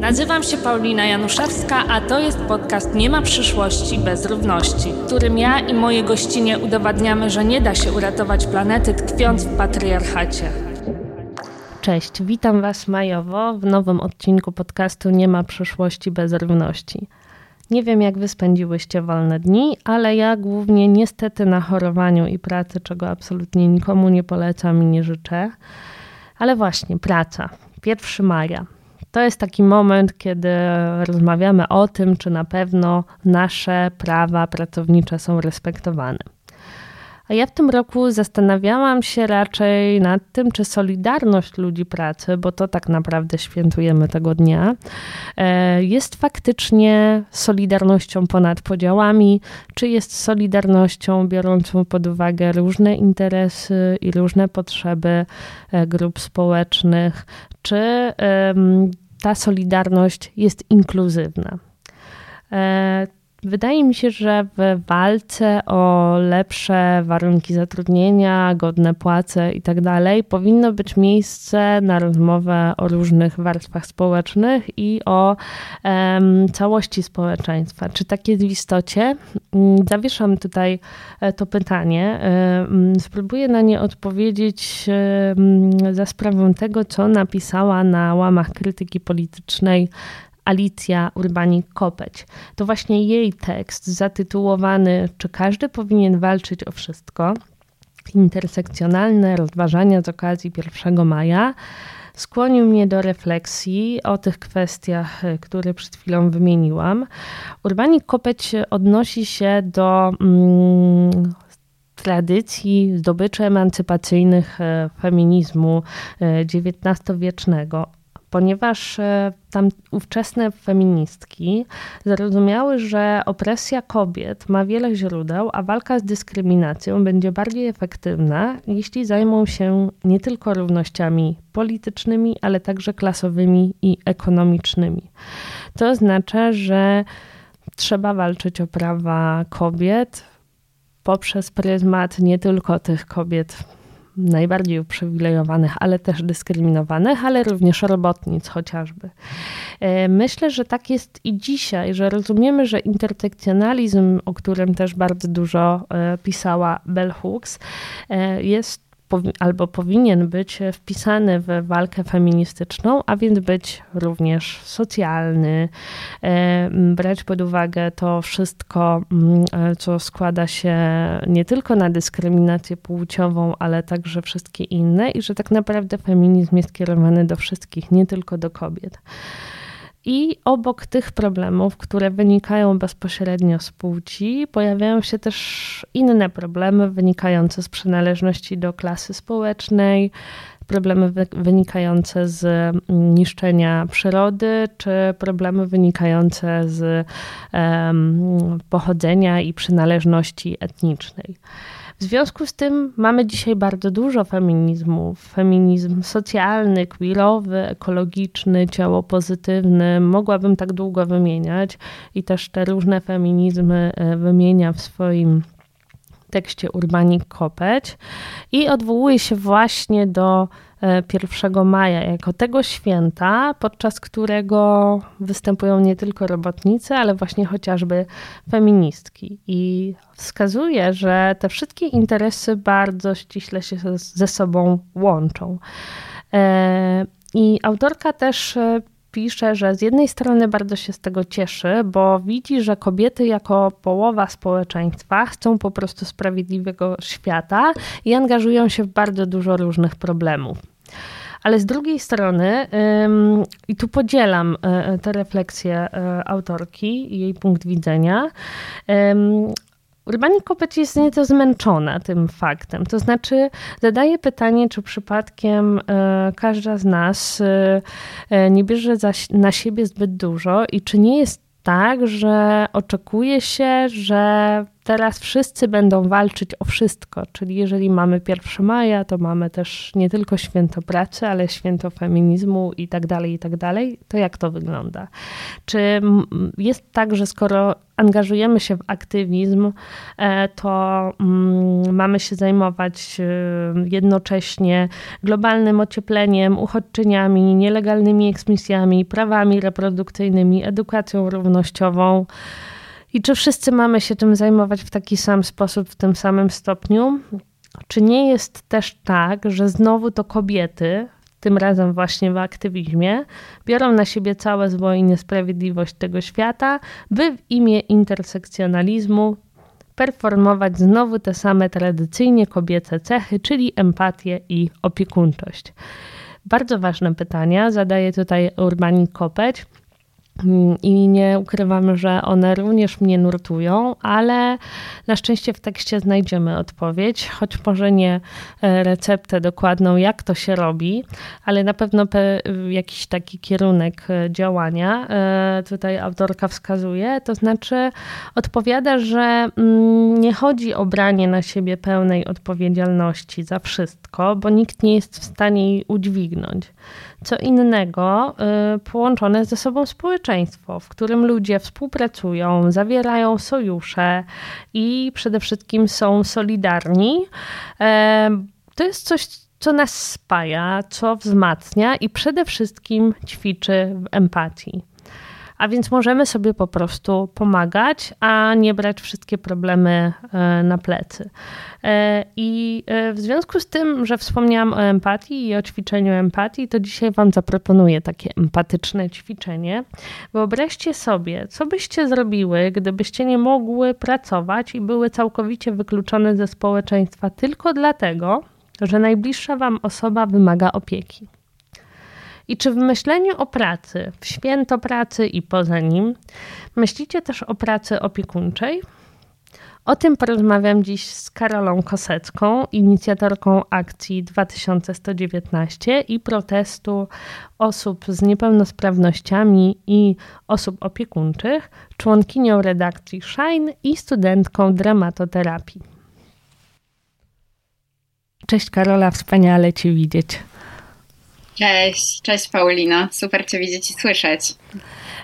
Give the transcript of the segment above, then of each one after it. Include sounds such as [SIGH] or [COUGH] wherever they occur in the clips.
Nazywam się Paulina Januszewska, a to jest podcast Nie ma przyszłości bez równości, w którym ja i moje gościnie udowadniamy, że nie da się uratować planety tkwiąc w patriarchacie. Cześć, witam Was majowo w nowym odcinku podcastu Nie ma przyszłości bez równości. Nie wiem, jak wy spędziłyście wolne dni, ale ja głównie niestety na chorowaniu i pracy, czego absolutnie nikomu nie polecam i nie życzę. Ale właśnie, praca. 1 maja. To jest taki moment, kiedy rozmawiamy o tym, czy na pewno nasze prawa pracownicze są respektowane. A ja w tym roku zastanawiałam się raczej nad tym, czy solidarność ludzi pracy, bo to tak naprawdę świętujemy tego dnia, e, jest faktycznie solidarnością ponad podziałami, czy jest solidarnością biorącą pod uwagę różne interesy i różne potrzeby e, grup społecznych, czy ta solidarność jest inkluzywna. E, Wydaje mi się, że w walce o lepsze warunki zatrudnienia, godne płace itd. Tak powinno być miejsce na rozmowę o różnych warstwach społecznych i o um, całości społeczeństwa. Czy tak jest w istocie? Mm, zawieszam tutaj e, to pytanie. Spróbuję na nie odpowiedzieć za sprawą tego, co napisała na łamach krytyki politycznej Alicja Urbanik-Kopeć. To właśnie jej tekst zatytułowany Czy każdy powinien walczyć o wszystko? Intersekcjonalne rozważania z okazji 1 maja skłonił mnie do refleksji o tych kwestiach, które przed chwilą wymieniłam. Urbanik Kopeć odnosi się do mm, tradycji zdobyczy emancypacyjnych e, feminizmu XIX-wiecznego ponieważ e, tam ówczesne feministki zrozumiały, że opresja kobiet ma wiele źródeł, a walka z dyskryminacją będzie bardziej efektywna, jeśli zajmą się nie tylko równościami politycznymi, ale także klasowymi i ekonomicznymi. To oznacza, że trzeba walczyć o prawa kobiet poprzez pryzmat nie tylko tych kobiet najbardziej uprzywilejowanych, ale też dyskryminowanych, ale również robotnic chociażby. E, myślę, że tak jest i dzisiaj, że rozumiemy, że intersekcjonalizm, o którym też bardzo dużo e, pisała Bell Hooks, e, albo powinien być wpisany w walkę feministyczną, a więc być również socjalny, e, brać pod uwagę to wszystko, e, co składa się nie tylko na dyskryminację płciową, ale także wszystkie inne, i że tak naprawdę feminizm jest kierowany do wszystkich, nie tylko do kobiet. I obok tych problemów, które wynikają bezpośrednio z płci, pojawiają się też inne problemy wynikające z przynależności do klasy społecznej, problemy wynikające z niszczenia przyrody, czy problemy wynikające z um, pochodzenia i przynależności etnicznej. W związku z tym mamy dzisiaj bardzo dużo feminizmów. Feminizm socjalny, queerowy, ekologiczny, ciało pozytywny. Mogłabym tak długo wymieniać i też te różne feminizmy e, wymienia w swoim tekście Urbanik Kopeć i odwołuje się właśnie do 1 e, maja jako tego święta, podczas którego występują nie tylko robotnicy, ale właśnie chociażby feministki. I wskazuje, że te wszystkie interesy bardzo ściśle się ze sobą łączą. E, I autorka też e, pisze, że z jednej strony bardzo się z tego cieszy, bo widzi, że kobiety jako połowa społeczeństwa chcą po prostu sprawiedliwego świata i angażują się w bardzo dużo różnych problemów. Ale z drugiej strony, i tu podzielam e, te refleksje e, autorki i jej punkt widzenia, Urbanik Kopeć jest nieco zmęczona tym faktem. To znaczy, zadaje pytanie, czy przypadkiem e, każda z nas e, e, nie bierze na siebie zbyt dużo i czy nie jest tak, że oczekuje się, że teraz wszyscy będą walczyć o wszystko, czyli jeżeli mamy 1 maja, to mamy też nie tylko święto pracy, ale święto feminizmu i tak dalej, i tak dalej. To jak to wygląda? Czy jest tak, że skoro angażujemy się w aktywizm, e, to mm, mamy się zajmować e, jednocześnie globalnym ociepleniem, uchodźczyniami, nielegalnymi eksmisjami, prawami reprodukcyjnymi, edukacją równościową. I czy wszyscy mamy się tym zajmować w taki sam sposób, w tym samym stopniu? Czy nie jest też tak, że znowu to kobiety, tym razem właśnie w aktywizmie, biorą na siebie całe zło i niesprawiedliwość tego świata, by w imię intersekcjonalizmu performować znowu te same tradycyjnie kobiece cechy, czyli empatię i opiekuńczość. Bardzo ważne pytania zadaje tutaj Urbanik Kopeć. I nie ukrywam, że one również mnie nurtują, ale na szczęście w tekście znajdziemy odpowiedź, choć może nie e, receptę dokładną, jak to się robi, ale na pewno jakiś taki kierunek e, działania e, tutaj autorka wskazuje. To znaczy, odpowiada, że mm, nie chodzi o branie na siebie pełnej odpowiedzialności za wszystko, bo nikt nie jest w stanie jej udźwignąć co innego y, połączone ze sobą społeczeństwo, w którym ludzie współpracują, zawierają sojusze i przede wszystkim są solidarni. E, to jest coś, co nas spaja, co wzmacnia i przede wszystkim ćwiczy w empatii. A więc możemy sobie po prostu pomagać, a nie brać wszystkie problemy e, na plecy. E, I e, w związku z tym, że wspomniałam o empatii i o ćwiczeniu empatii, to dzisiaj Wam zaproponuję takie empatyczne ćwiczenie. Wyobraźcie sobie, co byście zrobiły, gdybyście nie mogły pracować i były całkowicie wykluczone ze społeczeństwa tylko dlatego, że najbliższa Wam osoba wymaga opieki. I czy w myśleniu o pracy, w święto pracy i poza nim, myślicie też o pracy opiekuńczej? O tym porozmawiam dziś z Karolą Kosecką, inicjatorką akcji 2119 i protestu osób z niepełnosprawnościami i osób opiekuńczych, członkinią redakcji Shine i studentką dramatoterapii. Cześć Karola, wspaniale Cię widzieć. Cześć, cześć Paulina, super Cię widzieć i słyszeć.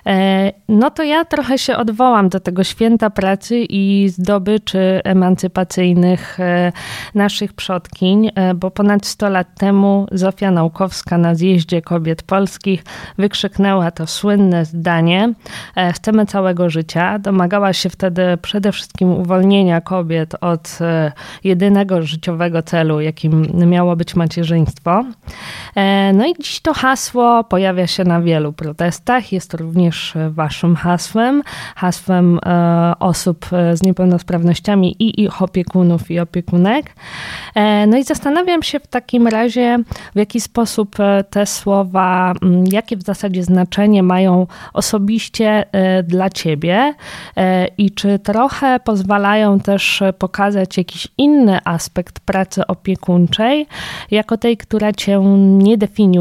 E, no to ja trochę się odwołam do tego święta pracy i zdobyczy emancypacyjnych e, naszych przodkiń, e, bo ponad 100 lat temu Zofia Naukowska na zjeździe kobiet polskich wykrzyknęła to słynne zdanie: Chcemy całego życia. Domagała się wtedy przede wszystkim uwolnienia kobiet od jedynego życiowego celu, jakim miało być macierzyństwo. No i dziś to hasło pojawia się na wielu protestach. Jest również również waszym hasłem, hasłem e, osób e, z niepełnosprawnościami i ich opiekunów i opiekunek. E, no i zastanawiam się w takim razie, w jaki sposób te słowa, jakie w zasadzie znaczenie mają osobiście dla ciebie i czy trochę pozwalają też pokazać jakiś inny aspekt pracy opiekuńczej, jako tej, która cię nie definiuje,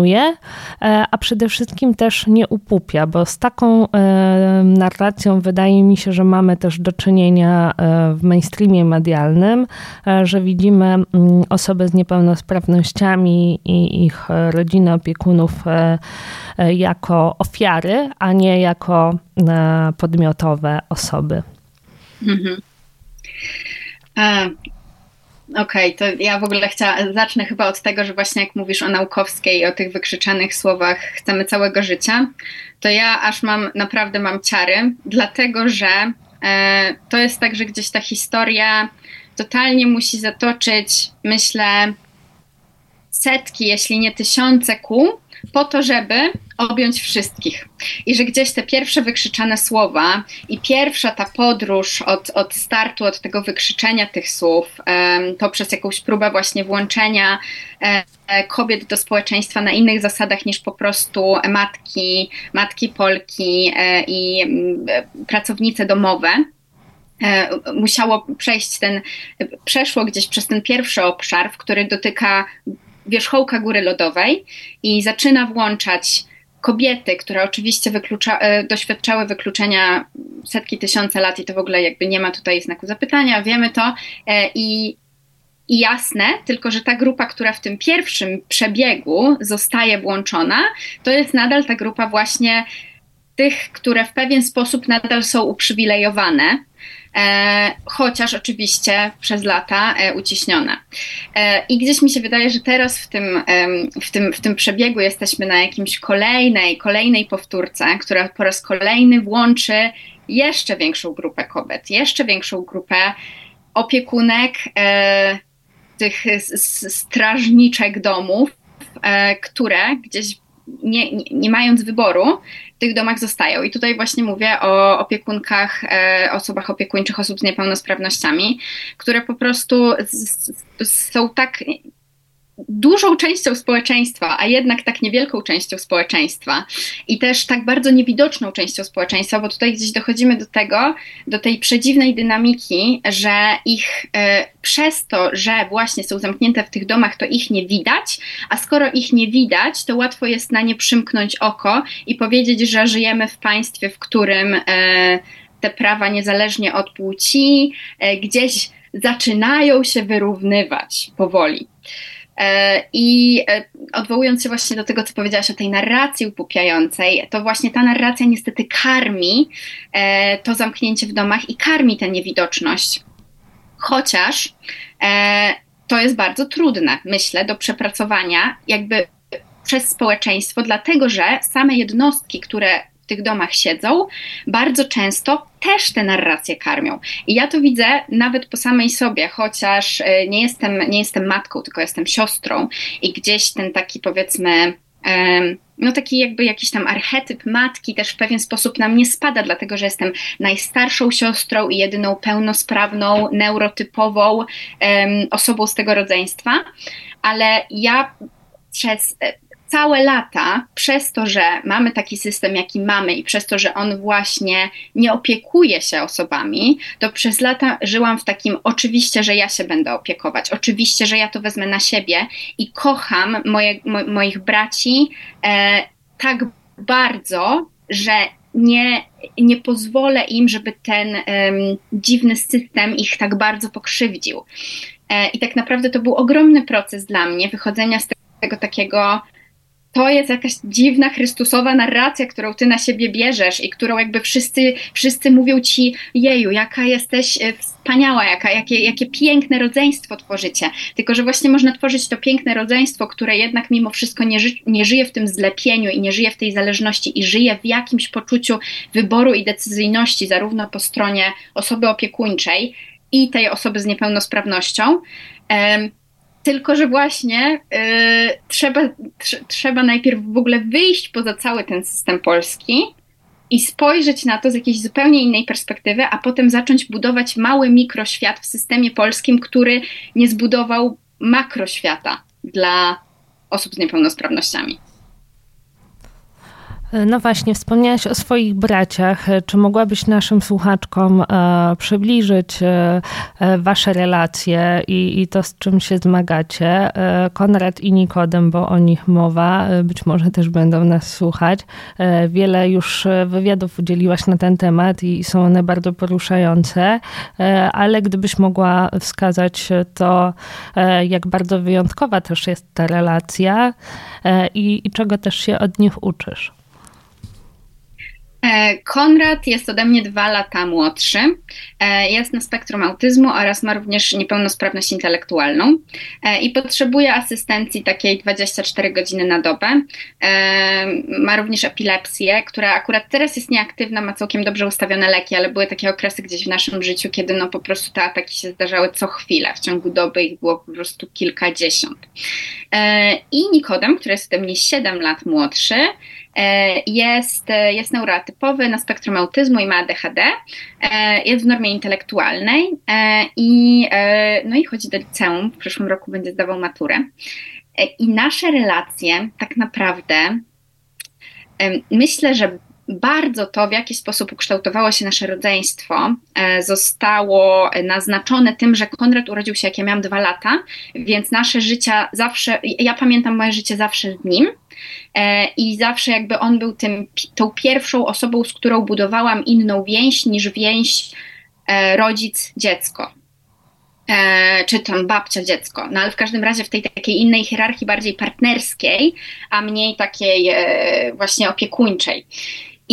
a przede wszystkim też nie upupia, bo z taką e, narracją wydaje mi się, że mamy też do czynienia e, w mainstreamie medialnym, e, że widzimy mm, osoby z niepełnosprawnościami i ich rodziny opiekunów jako ofiary, a nie jako podmiotowe osoby. Mhm. Okej, okay, to ja w ogóle chciałam, zacznę chyba od tego, że właśnie jak mówisz o naukowskiej o tych wykrzyczanych słowach chcemy całego życia, to ja aż mam, naprawdę mam ciary, dlatego że e, to jest tak, że gdzieś ta historia totalnie musi zatoczyć, myślę, setki, jeśli nie tysiące kół, po to, żeby objąć wszystkich. I że gdzieś te pierwsze wykrzyczane słowa i pierwsza ta podróż od, od startu, od tego wykrzyczenia tych słów, to przez jakąś próbę właśnie włączenia e, kobiet do społeczeństwa na innych zasadach niż po prostu matki, matki Polki e, i pracownice domowe e, musiało przejść ten, przeszło gdzieś przez ten pierwszy obszar, w który dotyka wierzchołka góry lodowej i zaczyna włączać kobiety, które oczywiście wyklucza, e, doświadczały wykluczenia setki tysiące lat i to w ogóle jakby nie ma tutaj znaku zapytania, wiemy to e, i, i jasne, tylko że ta grupa, która w tym pierwszym przebiegu zostaje włączona, to jest nadal ta grupa właśnie tych, które w pewien sposób nadal są uprzywilejowane, chociaż oczywiście przez lata e, uciśnione. E, I gdzieś mi się wydaje, że teraz w tym, w, tym, w tym przebiegu jesteśmy na jakimś kolejnej, kolejnej powtórce, która po raz kolejny włączy jeszcze większą grupę kobiet, jeszcze większą grupę opiekunek, e, tych strażniczek domów, e, które gdzieś nie, nie, nie, mając wyboru, tych domach zostają. I tutaj właśnie mówię o opiekunkach, e, osobach opiekuńczych osób z niepełnosprawnościami, które po prostu z, z, są tak dużą częścią społeczeństwa, a jednak tak niewielką częścią społeczeństwa i też tak bardzo niewidoczną częścią społeczeństwa, bo tutaj gdzieś dochodzimy do tego, do tej przedziwnej dynamiki, że ich e, przez to, że właśnie są zamknięte w tych domach, to ich nie widać, a skoro ich nie widać, to łatwo jest na nie przymknąć oko i powiedzieć, że żyjemy w państwie, w którym e, te prawa niezależnie od płci e, gdzieś zaczynają się wyrównywać powoli. E, I e, odwołując się właśnie do tego, co powiedziałaś o tej narracji upupiającej, to właśnie ta narracja niestety karmi e, to zamknięcie w domach i karmi tę niewidoczność. Chociaż to jest bardzo trudne, myślę, do przepracowania, jakby przez społeczeństwo, dlatego że same jednostki, które tych domach siedzą, bardzo często też te narracje karmią. I ja to widzę nawet po samej sobie, chociaż e, nie jestem, nie jestem matką, tylko jestem siostrą i gdzieś ten taki powiedzmy no taki jakby jakiś tam archetyp matki też w pewien sposób na mnie spada, dlatego że jestem najstarszą siostrą i jedyną pełnosprawną, neurotypową um, osobą z tego rodzeństwa, ale ja przez e, całe lata, przez to, że mamy taki system, jaki mamy i przez to, że on właśnie nie opiekuje się osobami, to przez lata żyłam w takim oczywiście, że ja się będę opiekować, oczywiście, że ja to wezmę na siebie i kocham moje, mo, moich braci e, tak bardzo, że nie, nie pozwolę im, żeby ten um, dziwny system ich tak bardzo pokrzywdził. E, I tak naprawdę to był ogromny proces dla mnie wychodzenia z tego takiego to jest jakaś dziwna Chrystusowa narracja, którą ty na siebie bierzesz i którą jakby wszyscy, wszyscy mówią ci, jeju, jaka jesteś e, wspaniała, jaka, jakie, jakie piękne rodzeństwo tworzycie. Tylko, że właśnie można tworzyć to piękne rodzeństwo, które jednak mimo wszystko nie, ży, nie żyje w tym zlepieniu i nie żyje w tej zależności i żyje w jakimś poczuciu wyboru i decyzyjności, zarówno po stronie osoby opiekuńczej i tej osoby z niepełnosprawnością. Um, tylko, że właśnie y, trzeba, tr trzeba najpierw w ogóle wyjść poza cały ten system polski i spojrzeć na to z jakiejś zupełnie innej perspektywy, a potem zacząć budować mały mikroświat w systemie polskim, który nie zbudował makroświata dla osób z niepełnosprawnościami. No właśnie, wspomniałaś o swoich braciach. Czy mogłabyś naszym słuchaczkom e, przybliżyć e, e, wasze relacje i, i to, z czym się zmagacie? Konrad i Nikodem, bo o nich mowa, być może też będą nas słuchać. Wiele już wywiadów udzieliłaś na ten temat i są one bardzo poruszające, ale gdybyś mogła wskazać to, jak bardzo wyjątkowa też jest ta relacja i, i czego też się od nich uczysz. E, Konrad jest ode mnie dwa lata młodszy. E, jest na spektrum autyzmu oraz ma również niepełnosprawność intelektualną e, i potrzebuje asystencji takiej 24 godziny na dobę. Ma również epilepsję, która akurat teraz jest nieaktywna, ma całkiem dobrze ustawione leki, ale były takie okresy gdzieś w naszym życiu, kiedy no po prostu te ataki się zdarzały co chwilę. W ciągu doby ich było po prostu kilkadziesiąt. I Nikodem, który jest ode mnie 7 lat młodszy, jest, e, jest neurotypowy na spektrum autyzmu i ma ADHD, e, jest w normie intelektualnej i, no i chodzi do liceum, w przyszłym roku będzie zdawał maturę. I nasze relacje tak naprawdę myślę, że bardzo to, w jaki sposób ukształtowało się nasze rodzeństwo, e, zostało naznaczone tym, że Konrad urodził się, jak ja miałam dwa lata, więc nasze życia zawsze, ja pamiętam moje życie zawsze z nim. E, I zawsze jakby on był tym, tą pierwszą osobą, z którą budowałam inną więź niż więź e, rodzic-dziecko czy tam babcia, dziecko. No ale w każdym razie w tej takiej innej hierarchii, bardziej partnerskiej, a mniej takiej właśnie opiekuńczej.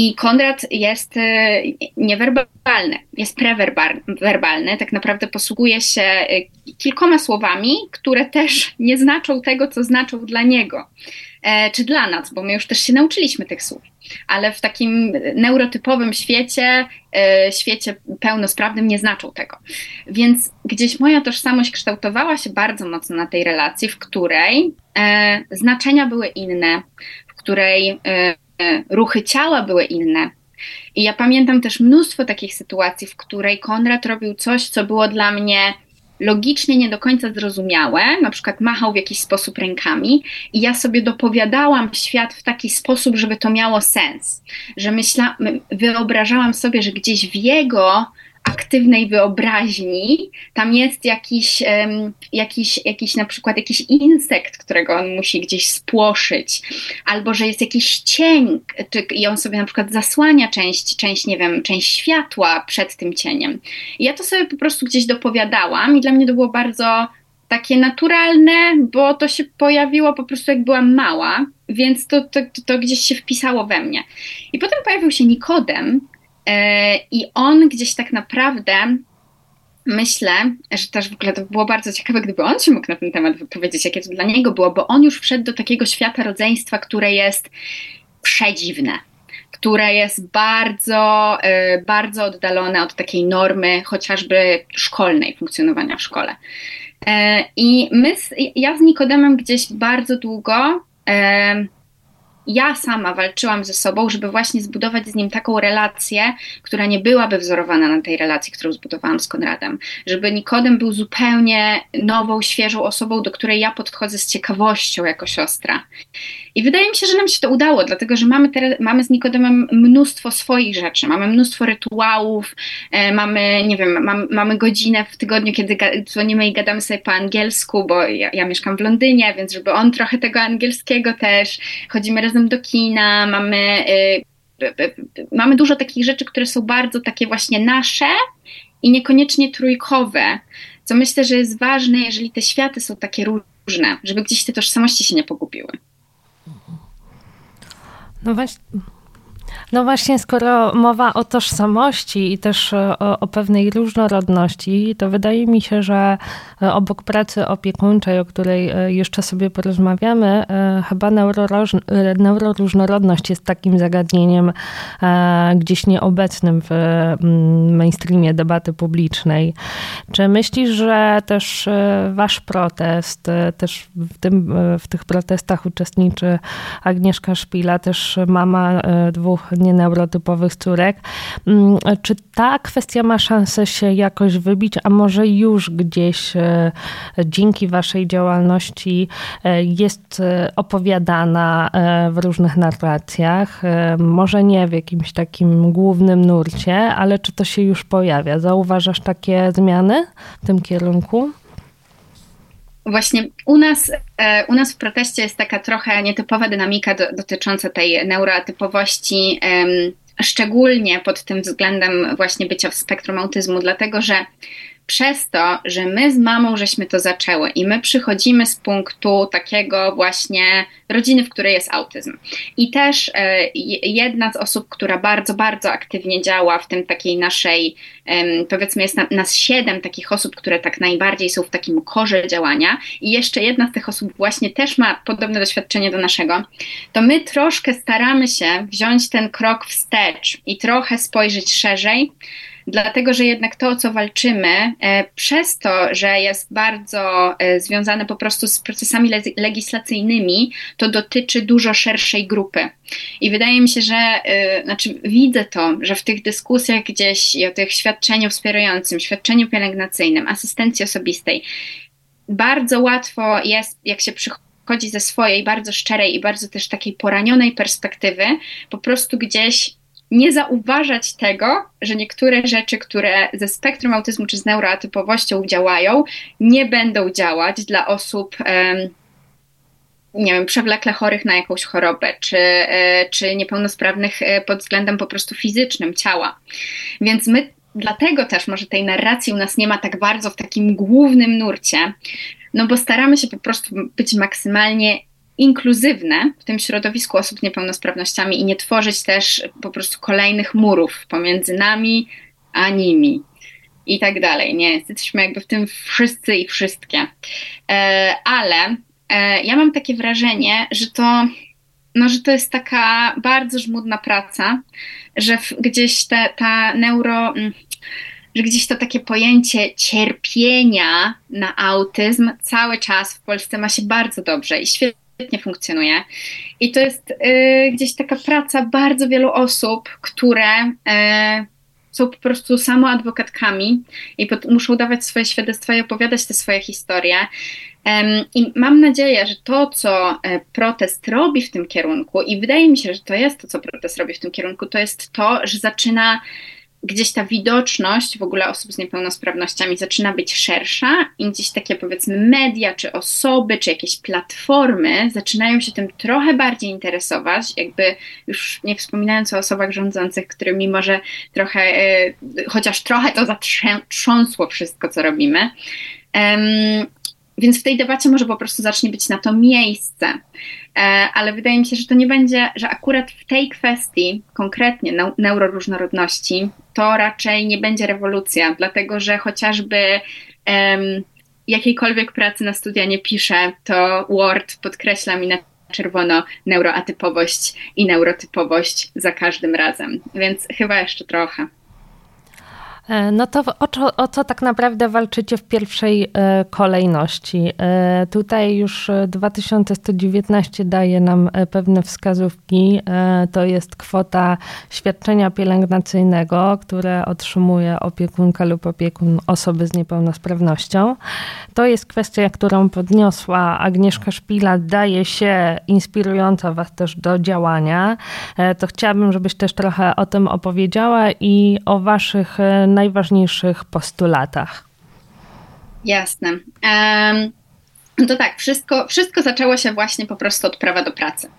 I Konrad jest e, niewerbalny, jest prewerbalny, tak naprawdę posługuje się e, kilkoma słowami, które też nie znaczą tego, co znaczą dla niego, e, czy dla nas, bo my już też się nauczyliśmy tych słów. Ale w takim neurotypowym świecie, świecie pełnosprawnym nie znaczą tego. Więc gdzieś moja tożsamość kształtowała się bardzo mocno na tej relacji, w której znaczenia były inne, w której ruchy ciała były inne. I ja pamiętam też mnóstwo takich sytuacji, w której Konrad robił coś, co było dla mnie logicznie nie do końca zrozumiałe, na przykład machał w jakiś sposób rękami i ja sobie dopowiadałam świat w taki sposób, żeby to miało sens, że myśla, wyobrażałam sobie, że gdzieś w jego aktywnej wyobraźni, tam jest jakiś, um, jakiś, jakiś na przykład jakiś insekt, którego on musi gdzieś spłoszyć, albo że jest jakiś cień czy, i on sobie na przykład zasłania część, część, nie wiem, część światła przed tym cieniem. I ja to sobie po prostu gdzieś dopowiadałam i dla mnie to było bardzo takie naturalne, bo to się pojawiło po prostu jak byłam mała, więc to, to, to gdzieś się wpisało we mnie. I potem pojawił się Nikodem, I on gdzieś tak naprawdę myślę, że też w ogóle to było bardzo ciekawe, gdyby on się mógł na ten temat wypowiedzieć, jakie to dla niego było, bo on już wszedł do takiego świata rodzeństwa, które jest przedziwne, które jest bardzo, e, bardzo oddalone od takiej normy, chociażby szkolnej, funkcjonowania w szkole. E, I my, ja z Nikodemem gdzieś bardzo długo ja sama walczyłam ze sobą, żeby właśnie zbudować z nim taką relację, która nie byłaby wzorowana na tej relacji, którą zbudowałam z Konradem. Żeby Nikodem był zupełnie nową, świeżą osobą, do której ja podchodzę z ciekawością jako siostra. I wydaje mi się, że nam się to udało, dlatego że mamy, teraz, mamy z Nikodemem mnóstwo swoich rzeczy, mamy mnóstwo rytuałów, e, mamy, nie wiem, mam, mamy godzinę w tygodniu, kiedy dzwonimy i gadamy sobie po angielsku, bo ja, ja mieszkam w Londynie, więc żeby on trochę tego angielskiego też, chodzimy razem do kina, mamy, y, mamy dużo takich rzeczy, które są bardzo takie właśnie nasze i niekoniecznie trójkowe, co myślę, że jest ważne, jeżeli te światy są takie różne, żeby gdzieś te tożsamości się nie pogubiły. No właśnie. No właśnie, skoro mowa o tożsamości i też e, o, o, pewnej różnorodności, to wydaje mi się, że e, obok pracy opiekuńczej, o której e, jeszcze sobie porozmawiamy, chyba neuroróżnorodność jest takim zagadnieniem gdzieś nieobecnym w mm, mainstreamie debaty publicznej. Czy myślisz, że też wasz protest, też w, tym, w tych protestach uczestniczy Agnieszka Szpila, też mama dwóch nieneurotypowych córek. Mm, czy ta kwestia ma szansę się jakoś wybić, a może już gdzieś e, dzięki waszej działalności e, jest e, opowiadana w różnych narracjach? Może nie w jakimś takim głównym nurcie, ale czy to się już pojawia? Zauważasz takie zmiany w tym kierunku? Właśnie u nas, e, u nas w proteście jest taka trochę nietypowa dynamika do, dotycząca tej neurotypowości, szczególnie pod tym względem właśnie bycia w spektrum autyzmu, dlatego że przez to, że my z mamą żeśmy to zaczęły i my przychodzimy z punktu takiego właśnie rodziny, w której jest autyzm. I też e, jedna z osób, która bardzo, bardzo aktywnie działa w tym takiej naszej, powiedzmy jest na, nas siedem takich osób, które tak najbardziej są w takim korze działania i jeszcze jedna z tych osób właśnie też ma podobne doświadczenie do naszego, to my troszkę staramy się wziąć ten krok wstecz i trochę spojrzeć szerzej, dlatego że jednak to, o co walczymy, e, przez to, że jest bardzo e, związane po prostu z procesami legislacyjnymi, to dotyczy dużo szerszej grupy. I wydaje mi się, że, e, znaczy widzę to, że w tych dyskusjach gdzieś i o tych świadczeniu wspierającym, świadczeniu pielęgnacyjnym, asystencji osobistej, bardzo łatwo jest, jak się przychodzi ze swojej bardzo szczerej i bardzo też takiej poranionej perspektywy, po prostu gdzieś nie zauważać tego, że niektóre rzeczy, które ze spektrum autyzmu czy z neuroatypowością działają, nie będą działać dla osób. nie wiem, przewlekle chorych na jakąś chorobę, czy, e, czy niepełnosprawnych e, pod względem po prostu fizycznym ciała. Więc my dlatego też może tej narracji u nas nie ma tak bardzo w takim głównym nurcie, no bo staramy się po prostu być maksymalnie inkluzywne w tym środowisku osób z niepełnosprawnościami i nie tworzyć też po prostu kolejnych murów pomiędzy nami a nimi i tak dalej. Nie, jesteśmy jakby w tym wszyscy i wszystkie. E, ale e, ja mam takie wrażenie, że to, no, że to jest taka bardzo żmudna praca, że gdzieś te, ta neuro mm, że gdzieś to takie pojęcie cierpienia na autyzm cały czas w Polsce ma się bardzo dobrze i świetnie funkcjonuje. I to jest y, gdzieś taka praca bardzo wielu osób, które y, są po prostu samoadwokatkami i pod, muszą dawać swoje świadectwa i opowiadać te swoje historie. I mam nadzieję, że to, co e, protest robi w tym kierunku, i wydaje mi się, że to jest to, co protest robi w tym kierunku, to jest to, że zaczyna gdzieś ta widoczność w ogóle osób z niepełnosprawnościami zaczyna być szersza i gdzieś takie powiedzmy media, czy osoby, czy jakieś platformy zaczynają się tym trochę bardziej interesować, jakby już nie wspominając o osobach rządzących, którymi może trochę, e, chociaż trochę to zatrząsło wszystko, co robimy. Więc w tej debacie może po prostu zacznie być na to miejsce. E, ale wydaje mi się, że to nie będzie, że akurat w tej kwestii, konkretnie neuroróżnorodności, to raczej nie będzie rewolucja, dlatego że chociażby um, jakiejkolwiek pracy na studia nie piszę, to Word podkreśla mi na czerwono neuroatypowość i neurotypowość za każdym razem. Więc chyba jeszcze trochę. E, no to o co, o co, tak naprawdę walczycie w pierwszej e, kolejności? E, tutaj już 2119 daje nam pewne wskazówki. To jest kwota świadczenia pielęgnacyjnego, które otrzymuje opiekunka lub opiekun osoby z niepełnosprawnością. To jest kwestia, którą podniosła Agnieszka Szpila. Daje się inspirująca Was też do działania. To chciałabym, żebyś też trochę o tym opowiedziała i o Waszych najważniejszych postulatach? Jasne. Um, to tak, wszystko, wszystko zaczęło się właśnie po prostu od prawa do pracy.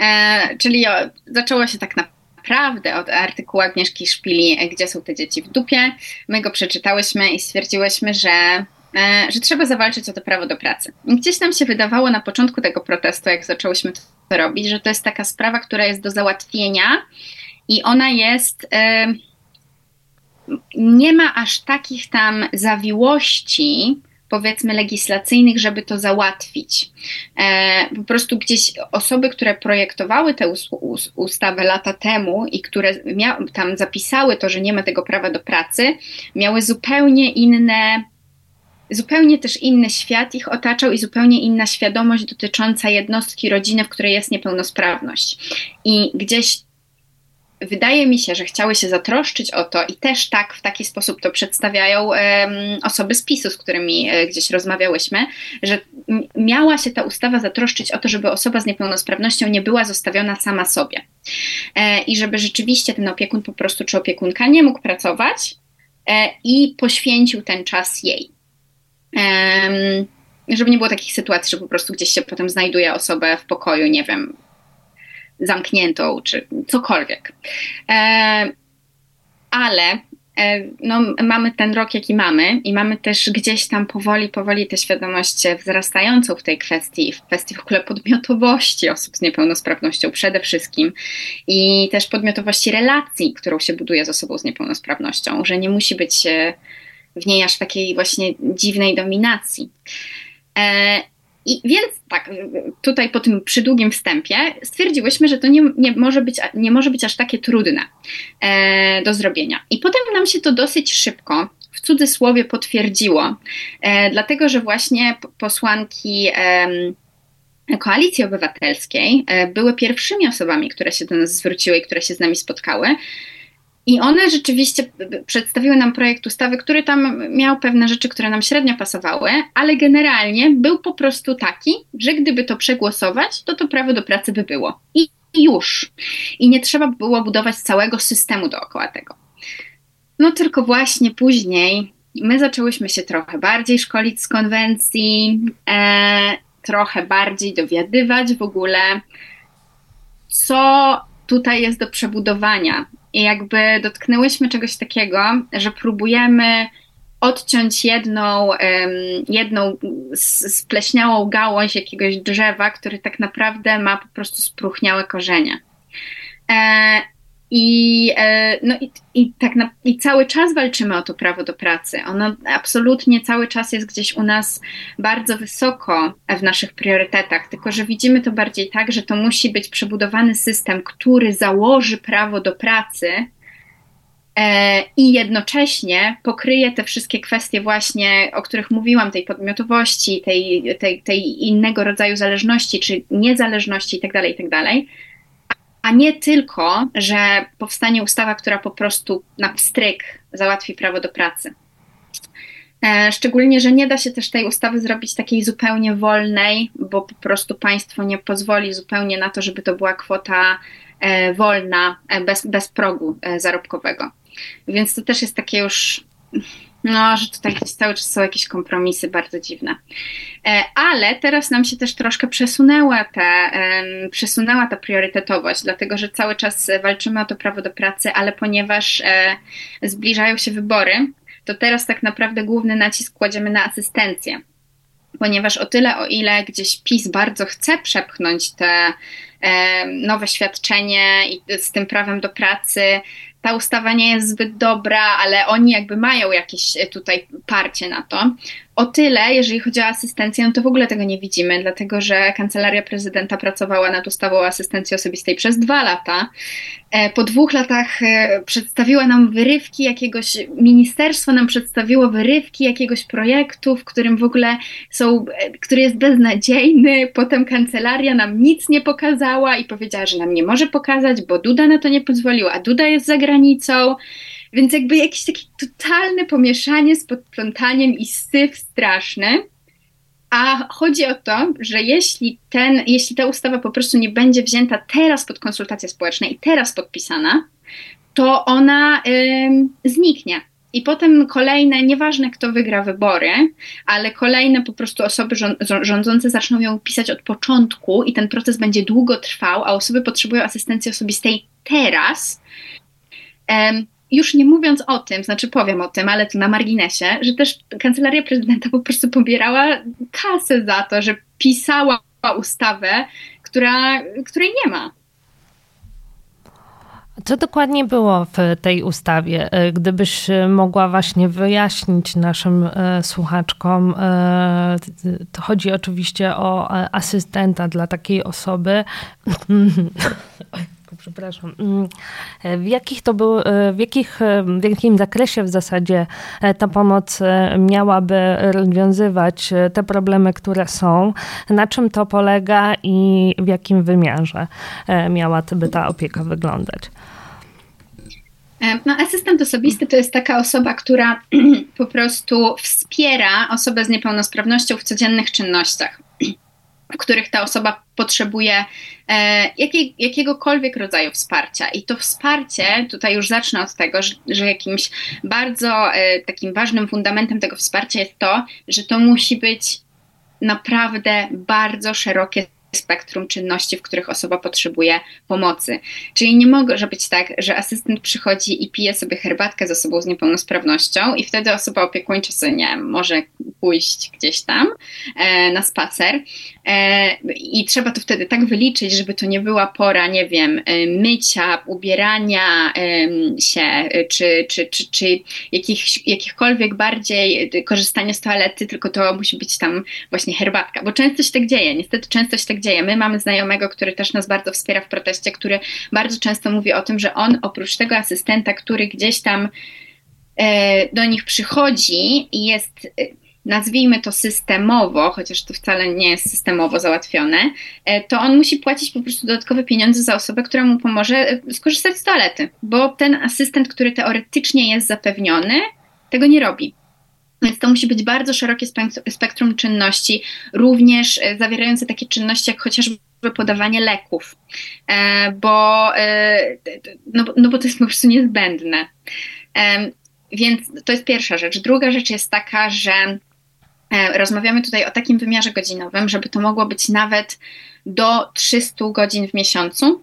E, czyli o, zaczęło się tak naprawdę od artykułu Agnieszki Szpili, gdzie są te dzieci w dupie. My go przeczytałyśmy i stwierdziłyśmy, że e, że trzeba zawalczyć o to prawo do pracy. Gdzieś nam się wydawało na początku tego protestu, jak zaczęłyśmy to robić, że to jest taka sprawa, która jest do załatwienia i ona jest. Nie ma aż takich tam zawiłości, powiedzmy legislacyjnych, żeby to załatwić. E, po prostu gdzieś osoby, które projektowały tę ustawę lata temu i które tam zapisały to, że nie ma tego prawa do pracy, miały zupełnie inne zupełnie też inny świat ich otaczał i zupełnie inna świadomość dotycząca jednostki rodziny, w której jest niepełnosprawność. I gdzieś wydaje mi się, że chciały się zatroszczyć o to i też tak w taki sposób to przedstawiają osoby z PiSu, z którymi e, gdzieś rozmawiałyśmy, że miała się ta ustawa zatroszczyć o to, żeby osoba z niepełnosprawnością nie była zostawiona sama sobie. E, I żeby rzeczywiście ten opiekun po prostu czy opiekunka nie mógł pracować e, i poświęcił ten czas jej. żeby nie było takich sytuacji, że po prostu gdzieś się potem znajduje osobę w pokoju, nie wiem, zamkniętą, czy cokolwiek. E, ale e, no, mamy ten rok, jaki mamy, i mamy też gdzieś tam powoli, powoli tę świadomość wzrastającą w tej kwestii, w kwestii w ogóle podmiotowości osób z niepełnosprawnością przede wszystkim i też podmiotowości relacji, którą się buduje z osobą z niepełnosprawnością, że nie musi być e, w niej aż takiej właśnie dziwnej dominacji. I więc tak, tutaj po tym przydługim wstępie stwierdziłyśmy, że to nie, nie, może, być, nie może być aż takie trudne e, do zrobienia. I potem nam się to dosyć szybko, w cudzysłowie, potwierdziło, e, dlatego że właśnie posłanki. E, Koalicji Obywatelskiej e, były pierwszymi osobami, które się do nas zwróciły i które się z nami spotkały. I one rzeczywiście przedstawiły nam projekt ustawy, który tam miał pewne rzeczy, które nam średnio pasowały, ale generalnie był po prostu taki, że gdyby to przegłosować, to to prawo do pracy by było. I już. I nie trzeba było budować całego systemu dookoła tego. No tylko właśnie później my zaczęłyśmy się trochę bardziej szkolić z konwencji, e, trochę bardziej dowiadywać w ogóle, co tutaj jest do przebudowania. I jakby dotknęłyśmy czegoś takiego, że próbujemy odciąć jedną, jedną spleśniałą gałąź jakiegoś drzewa, który tak naprawdę ma po prostu spruchniałe korzenie. I, e, no i, i, tak na, I cały czas walczymy o to prawo do pracy. Ono absolutnie cały czas jest gdzieś u nas bardzo wysoko w naszych priorytetach, tylko że widzimy to bardziej tak, że to musi być przebudowany system, który założy prawo do pracy, E, i jednocześnie pokryje te wszystkie kwestie właśnie, o których mówiłam, tej podmiotowości, tej, tej, tej innego rodzaju zależności, czy niezależności itd., tak itd., tak a nie tylko, że powstanie ustawa, która po prostu na pstryk załatwi prawo do pracy. E, szczególnie, że nie da się też tej ustawy zrobić takiej zupełnie wolnej, bo po prostu państwo nie pozwoli zupełnie na to, żeby to była kwota e, wolna, bez, bez progu zarobkowego. Więc to też jest takie już, no, że tutaj cały czas są jakieś kompromisy bardzo dziwne. E, ale teraz nam się też troszkę przesunęła ta, przesunęła ta priorytetowość, dlatego że cały czas walczymy o to prawo do pracy, ale ponieważ e, zbliżają się wybory, to teraz tak naprawdę główny nacisk kładziemy na asystencję. Ponieważ o tyle, o ile gdzieś PiS bardzo chce przepchnąć te nowe świadczenie i z tym prawem do pracy, ta ustawa nie jest zbyt dobra, ale oni jakby mają jakieś e, tutaj parcie na to. O tyle, jeżeli chodzi o asystencję, no to w ogóle tego nie widzimy, dlatego że Kancelaria Prezydenta pracowała nad ustawą o asystencji osobistej przez dwa lata. E, po dwóch latach e, przedstawiła nam wyrywki jakiegoś, ministerstwo nam przedstawiło wyrywki jakiegoś projektu, w którym w ogóle są, który jest beznadziejny. Potem kancelaria nam nic nie pokazała i powiedziała, że nam nie może pokazać, bo Duda na to nie pozwoliła, a Duda jest za granicą. Więc jakby jakieś takie totalne pomieszanie z podplątaniem i syf straszny. A chodzi o to, że jeśli, ten, jeśli ta ustawa po prostu nie będzie wzięta teraz pod konsultacje społeczne i teraz podpisana, to ona zniknie. I potem kolejne, nieważne kto wygra wybory, ale kolejne po prostu osoby rządzące zaczną ją pisać od początku i ten proces będzie długo trwał, a osoby potrzebują asystencji osobistej teraz już nie mówiąc o tym, znaczy powiem o tym, ale to na marginesie, że też kancelaria prezydenta po prostu pobierała kasę za to, że pisała ustawę, która, której nie ma. Co dokładnie było w tej ustawie? E, gdybyś mogła właśnie wyjaśnić naszym e, słuchaczkom, e, to chodzi oczywiście o asystenta dla takiej osoby. [LAUGHS] przepraszam, mm, w jakich to był, e, w, jakich, e, w jakim zakresie w zasadzie e, ta pomoc miałaby rozwiązywać te problemy, które są, na czym to polega i w jakim wymiarze miałaby ta opieka wyglądać? No, asystent osobisty to jest taka osoba, która [CLEARS THROAT] po prostu wspiera osobę z niepełnosprawnością w codziennych czynnościach w których ta osoba potrzebuje e, jakiej, jakiegokolwiek rodzaju wsparcia. I to wsparcie, tutaj już zacznę od tego, że, że jakimś bardzo e, takim ważnym fundamentem tego wsparcia jest to, że to musi być naprawdę bardzo szerokie spektrum czynności, w których osoba potrzebuje pomocy. Czyli nie może być tak, że asystent przychodzi i pije sobie herbatkę z osobą z niepełnosprawnością i wtedy osoba opiekuńcza sobie nie może pójść gdzieś tam e, na spacer e, i trzeba to wtedy tak wyliczyć, żeby to nie była pora, nie wiem, e, mycia, ubierania e, się, czy, czy, czy, czy jakich, jakichkolwiek bardziej korzystania z toalety, tylko to musi być tam właśnie herbatka, bo często się tak dzieje, niestety często się tak dzieje. My mamy znajomego, który też nas bardzo wspiera w proteście, który bardzo często mówi o tym, że on oprócz tego asystenta, który gdzieś tam e, do nich przychodzi i jest nazwijmy to systemowo, chociaż to wcale nie jest systemowo załatwione, e, to on musi płacić po prostu dodatkowe pieniądze za osobę, która mu pomoże e, skorzystać z toalety, bo ten asystent, który teoretycznie jest zapewniony, tego nie robi. Więc to musi być bardzo szerokie spektrum czynności, również e, zawierające takie czynności jak chociażby podawanie leków, bo, no, no bo to jest po prostu niezbędne. Więc to jest pierwsza rzecz. Druga rzecz jest taka, że e, rozmawiamy tutaj o takim wymiarze godzinowym, żeby to mogło być nawet do 300 godzin w miesiącu.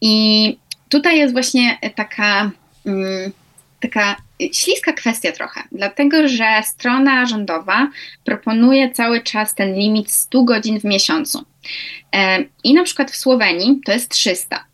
I tutaj jest właśnie taka, mm, taka śliska kwestia trochę, dlatego że strona rządowa proponuje cały czas ten limit 100 godzin w miesiącu. E, I na przykład w Słowenii to jest 300.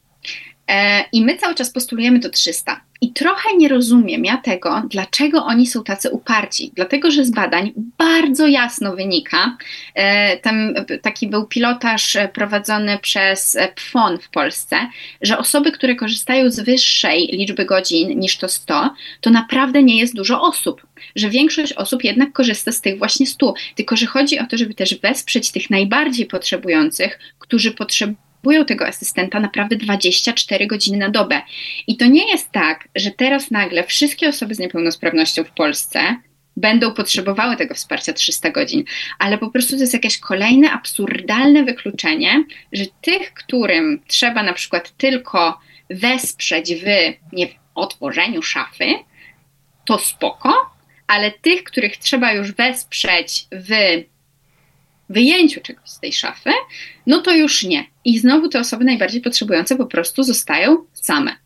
E, I my cały czas postulujemy do 300. I trochę nie rozumiem ja tego, dlaczego oni są tacy uparci. Dlatego, że z badań bardzo jasno wynika, e, tam taki był pilotaż prowadzony przez PFON w Polsce, że osoby, które korzystają z wyższej liczby godzin niż to 100, to naprawdę nie jest dużo osób. Że większość osób jednak korzysta z tych właśnie 100. Tylko, że chodzi o to, żeby też wesprzeć tych najbardziej potrzebujących, którzy potrzebują potrzebują tego asystenta naprawdę 24 godziny na dobę. I to nie jest tak, że teraz nagle wszystkie osoby z niepełnosprawnością w Polsce będą potrzebowały tego wsparcia 300 godzin, ale po prostu to jest jakieś kolejne absurdalne wykluczenie, że tych, którym trzeba na przykład tylko wesprzeć w nie, otworzeniu szafy, to spoko, ale tych, których trzeba już wesprzeć w wyjęciu czegoś z tej szafy, no to już nie. I znowu te osoby najbardziej potrzebujące po prostu zostają same.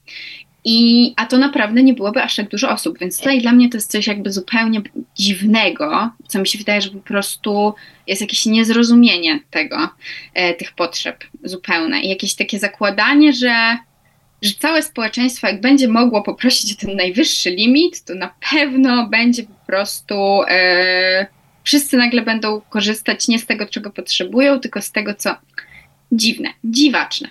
I, a to naprawdę nie byłoby aż tak dużo osób, więc tutaj dla mnie to jest coś jakby zupełnie dziwnego, co mi się wydaje, że po prostu jest jakieś niezrozumienie tego, e, tych potrzeb zupełne i jakieś takie zakładanie, że, że całe społeczeństwo, jak będzie mogło poprosić o ten najwyższy limit, to na pewno będzie po prostu. E, wszyscy nagle będą korzystać nie z tego, czego potrzebują, tylko z tego, co dziwne, dziwaczne.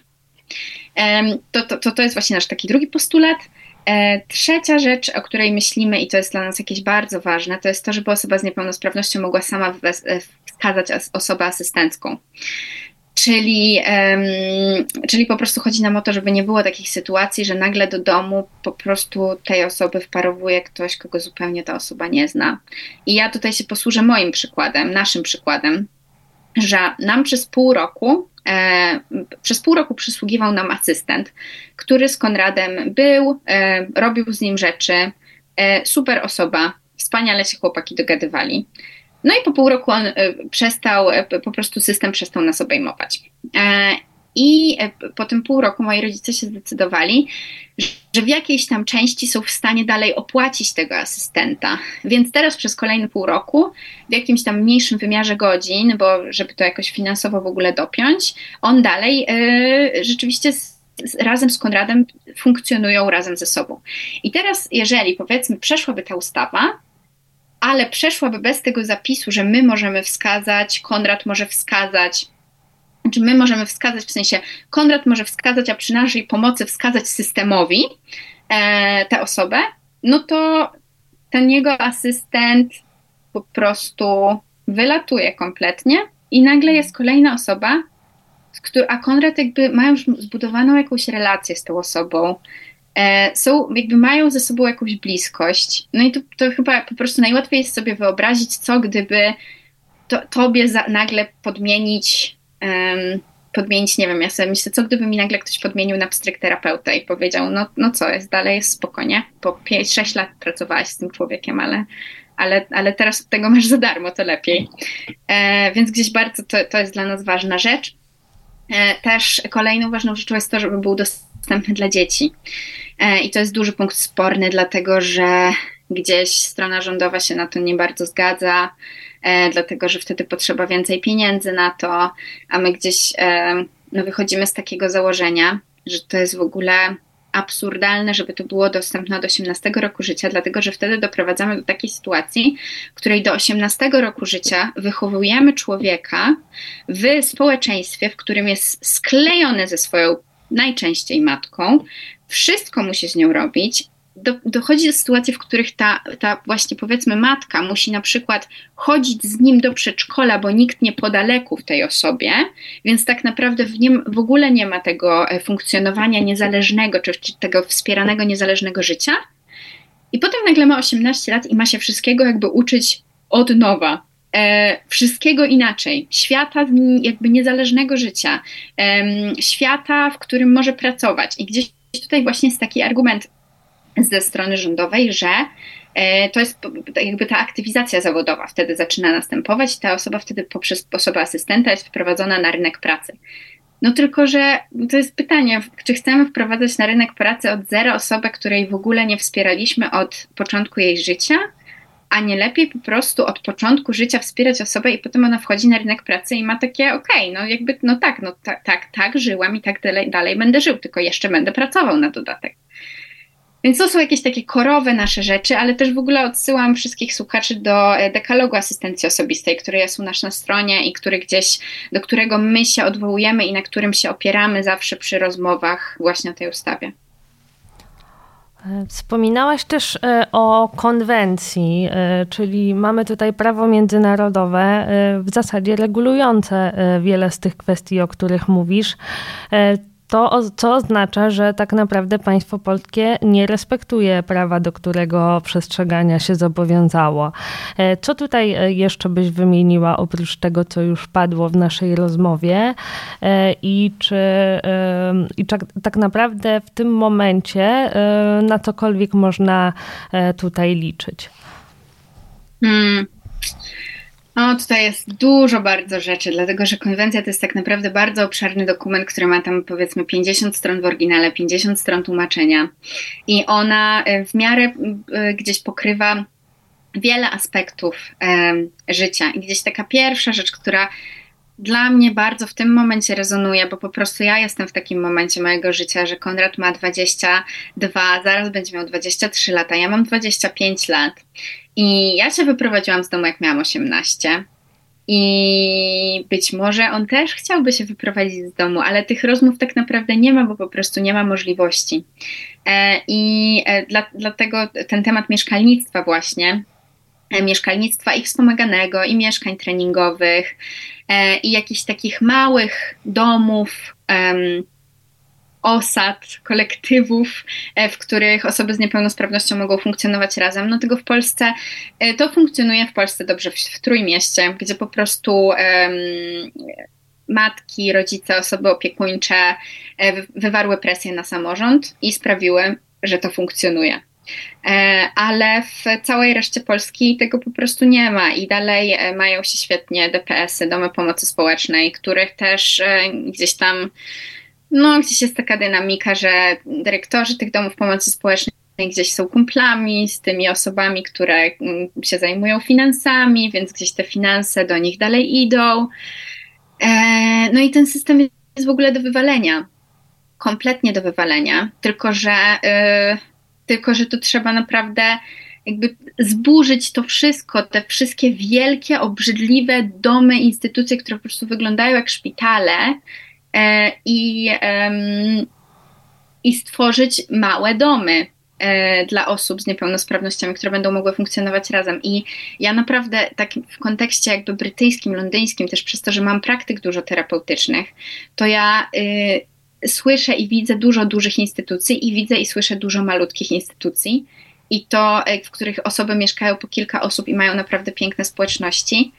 To, to, to, to jest właśnie nasz taki drugi postulat. E, trzecia rzecz, o której myślimy i to jest dla nas jakieś bardzo ważne, to jest to, żeby osoba z niepełnosprawnością mogła sama e, wskazać osobę asystencką. Czyli, czyli po prostu chodzi nam o to, żeby nie było takich sytuacji, że nagle do domu po prostu tej osoby wparowuje ktoś, kogo zupełnie ta osoba nie zna. I ja tutaj się posłużę moim przykładem, naszym przykładem, że nam przez pół roku, przez pół roku przysługiwał nam asystent, który z Konradem był, e, robił z nim rzeczy, e, super osoba, wspaniale się chłopaki dogadywali. No i po pół roku on e, przestał, e, po prostu system przestał nas obejmować. E, I po tym pół roku moi rodzice się zdecydowali, że w jakiejś tam części są w stanie dalej opłacić tego asystenta. Więc teraz przez kolejny pół roku, w jakimś tam mniejszym wymiarze godzin, bo żeby to jakoś finansowo w ogóle dopiąć, on dalej rzeczywiście z, razem z Konradem funkcjonują razem ze sobą. I teraz, jeżeli powiedzmy, przeszłaby ta ustawa, ale przeszłaby bez tego zapisu, że my możemy wskazać, Konrad może wskazać, czy my możemy wskazać, w sensie Konrad może wskazać, a przy naszej pomocy wskazać systemowi e, tę osobę, no to ten jego asystent po prostu wylatuje kompletnie i nagle jest kolejna osoba, a Konrad jakby ma już zbudowaną jakąś relację z tą osobą, E, są, jakby mają ze sobą jakąś bliskość. No i to, to chyba po prostu najłatwiej jest sobie wyobrazić, co gdyby to, tobie za, nagle podmienić, podmienić, nie wiem, ja sobie myślę, co gdyby mi nagle ktoś podmienił na pstrykterapeuta i powiedział, no, no co, jest dalej, jest spokojnie, po 5-6 lat pracowałaś z tym człowiekiem, ale, ale, ale teraz od tego masz za darmo, to lepiej. E, więc gdzieś bardzo to, to jest dla nas ważna rzecz. E, też kolejną ważną rzeczą jest to, żeby był dostępny dla dzieci. E, I to jest duży punkt sporny, dlatego że gdzieś strona rządowa się na to nie bardzo zgadza, dlatego że wtedy potrzeba więcej pieniędzy na to, a my gdzieś no, wychodzimy z takiego założenia, że to jest w ogóle absurdalne, żeby to było dostępne od 18 roku życia, dlatego że wtedy doprowadzamy do takiej sytuacji, w której do 18 roku życia wychowujemy człowieka w społeczeństwie, w którym jest sklejony ze swoją najczęściej matką, wszystko musi z nią robić, do, dochodzi do sytuacji, w których ta, ta właśnie powiedzmy matka musi na przykład chodzić z nim do przedszkola, bo nikt nie poda leków tej osobie, więc tak naprawdę w nim w ogóle nie ma tego e, funkcjonowania niezależnego, czy, czy tego wspieranego niezależnego życia. I potem nagle ma 18 lat i ma się wszystkiego jakby uczyć od nowa. E, wszystkiego inaczej. Świata jakby niezależnego życia. E, świata, w którym może pracować. I gdzieś tutaj właśnie jest taki argument ze strony rządowej, że e, to jest jakby ta aktywizacja zawodowa wtedy zaczyna następować ta osoba wtedy poprzez osobę asystenta jest wprowadzona na rynek pracy. No tylko, że to jest pytanie, czy chcemy wprowadzać na rynek pracy od zera osobę, której w ogóle nie wspieraliśmy od początku jej życia, a nie lepiej po prostu od początku życia wspierać osobę i potem ona wchodzi na rynek pracy i ma takie, okej, okay, no jakby, no tak, no tak, tak, tak, żyłam i tak dalej, dalej będę żył, tylko jeszcze będę pracował na dodatek. Więc to są jakieś takie korowe nasze rzeczy, ale też w ogóle odsyłam wszystkich słuchaczy do e, dekalogu asystencji osobistej, który jest u nas na stronie i który gdzieś, do którego my się odwołujemy i na którym się opieramy zawsze przy rozmowach właśnie o tej ustawie. E, wspominałaś też e, o konwencji, czyli mamy tutaj prawo międzynarodowe, w zasadzie regulujące wiele z tych kwestii, o których mówisz to co oznacza, że tak naprawdę państwo polskie nie respektuje prawa, do którego przestrzegania się zobowiązało. E, co tutaj e, jeszcze byś wymieniła oprócz tego, co już padło w naszej rozmowie e, i czy i tak, tak naprawdę w tym momencie na cokolwiek można tutaj liczyć? Hmm. No, tutaj jest dużo bardzo rzeczy, dlatego że konwencja to jest tak naprawdę bardzo obszerny dokument, który ma tam powiedzmy 50 stron w oryginale, 50 stron tłumaczenia. I ona e, w miarę e, gdzieś pokrywa wiele aspektów e, życia. I gdzieś taka pierwsza rzecz, która dla mnie bardzo w tym momencie rezonuje, bo po prostu ja jestem w takim momencie mojego życia, że Konrad ma 22, zaraz będzie miał 23 lata, ja mam 25 lat. I ja się wyprowadziłam z domu, jak miałam 18. I być może on też chciałby się wyprowadzić z domu, ale tych rozmów tak naprawdę nie ma, bo po prostu nie ma możliwości. E, I e, dla, dlatego ten temat mieszkalnictwa, właśnie, mieszkalnictwa i wspomaganego, i mieszkań treningowych, i jakichś takich małych domów, osad, kolektywów, e, w których osoby z niepełnosprawnością mogą funkcjonować razem. No tego w Polsce, e, to funkcjonuje w Polsce dobrze w, w Trójmieście, gdzie po prostu matki, rodzice, osoby opiekuńcze e, wywarły presję na samorząd i sprawiły, że to funkcjonuje. Ale w całej reszcie Polski tego po prostu nie ma i dalej mają się świetnie DPS-y, domy pomocy społecznej, których też gdzieś tam no, gdzieś jest taka dynamika, że dyrektorzy tych domów pomocy społecznej gdzieś są kumplami z tymi osobami, które mm, się zajmują finansami, więc gdzieś te finanse do nich dalej idą. E, no i ten system jest w ogóle do wywalenia. Kompletnie do wywalenia, tylko że, e, tylko że to trzeba naprawdę jakby zburzyć to wszystko, te wszystkie wielkie, obrzydliwe domy, instytucje, które po prostu wyglądają jak szpitale, E, i, i stworzyć małe domy e, dla osób z niepełnosprawnościami, które będą mogły funkcjonować razem. I ja naprawdę tak w kontekście jakby brytyjskim, londyńskim, też przez to, że mam praktyk dużo terapeutycznych, to ja y, słyszę i widzę dużo dużych instytucji i widzę i słyszę dużo malutkich instytucji. I to, e, w których osoby mieszkają po kilka osób i mają naprawdę piękne społeczności.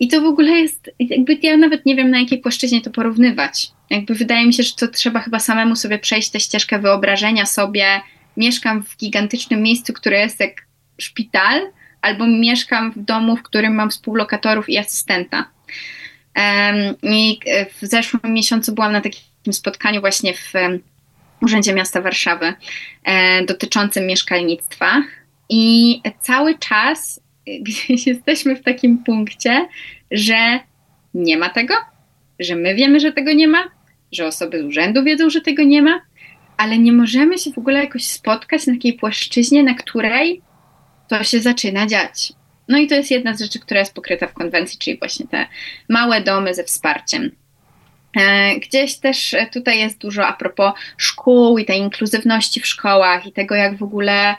I to w ogóle jest, jakby ja nawet nie wiem na jakiej płaszczyźnie to porównywać. Jakby wydaje mi się, że to trzeba chyba samemu sobie przejść tę ścieżkę wyobrażenia sobie, mieszkam w gigantycznym miejscu, które jest jak szpital, albo mieszkam w domu, w którym mam współlokatorów i asystenta. I w zeszłym miesiącu byłam na spotkaniu właśnie w Urzędzie Miasta Warszawy e, dotyczącym mieszkalnictwa i cały czas [LAUGHS] gdzieś jesteśmy w takim punkcie, że nie ma tego, że my wiemy, że tego nie ma, że osoby z urzędu wiedzą, że tego nie ma, ale nie możemy się w ogóle jakoś spotkać na takiej płaszczyźnie, na której to się zaczyna dziać. No i to jest jedna z rzeczy, która jest pokryta w konwencji, czyli właśnie te małe domy ze wsparciem. Gdzieś też tutaj jest dużo a propos szkół i tej inkluzywności w szkołach i tego, jak w ogóle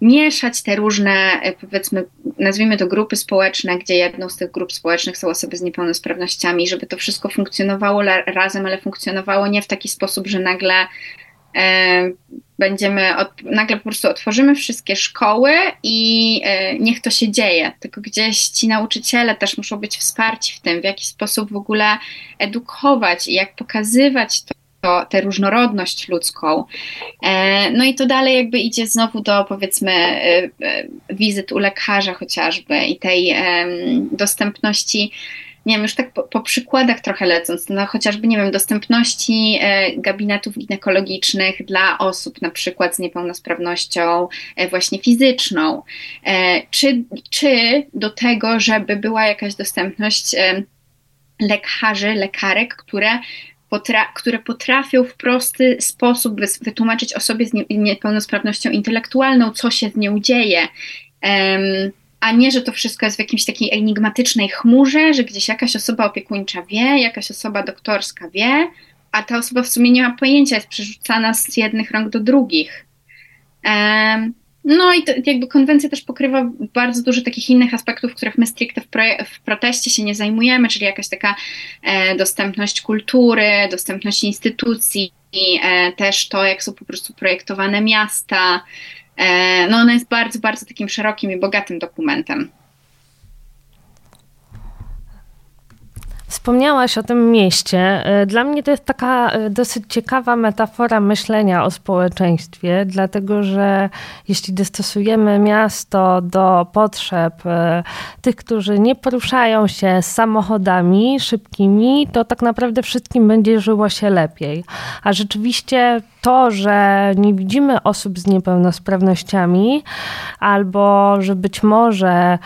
mieszać te różne, powiedzmy, nazwijmy to grupy społeczne, gdzie jedną z tych grup społecznych są osoby z niepełnosprawnościami, żeby to wszystko funkcjonowało razem, ale funkcjonowało nie w taki sposób, że nagle E, będziemy, od, nagle po prostu otworzymy wszystkie szkoły i e, niech to się dzieje. Tylko gdzieś ci nauczyciele też muszą być wsparci w tym, w jaki sposób w ogóle edukować i jak pokazywać to, to, tę różnorodność ludzką. E, no i to dalej jakby idzie znowu do powiedzmy wizyt u lekarza chociażby i tej dostępności nie wiem, już tak po, po, przykładach trochę lecąc, no chociażby, nie wiem, dostępności e, gabinetów ginekologicznych dla osób na przykład z niepełnosprawnością e, właśnie fizyczną, e, czy, czy do tego, żeby była jakaś dostępność lekarzy, lekarek, które Potra które potrafią w prosty sposób wytłumaczyć osobie z niepełnosprawnością intelektualną, co się z nią dzieje. Um, a nie, że to wszystko jest w jakiejś takiej enigmatycznej chmurze, że gdzieś jakaś osoba opiekuńcza wie, jakaś osoba doktorska wie, a ta osoba w sumie nie ma pojęcia, jest przerzucana z jednych rąk do drugich. No i to, jakby konwencja też pokrywa bardzo dużo takich innych aspektów, których my stricte w, w proteście się nie zajmujemy, czyli jakaś taka e, dostępność kultury, dostępność instytucji, e, też to, jak są po prostu projektowane miasta, no ona jest bardzo, bardzo takim szerokim i bogatym dokumentem. Wspomniałaś o tym mieście. E, dla mnie to jest taka e, dosyć ciekawa metafora myślenia o społeczeństwie, dlatego że jeśli dostosujemy miasto do potrzeb e, tych, którzy nie poruszają się samochodami szybkimi, to tak naprawdę wszystkim będzie żyło się lepiej. A rzeczywiście to, że nie widzimy osób z niepełnosprawnościami, albo że być może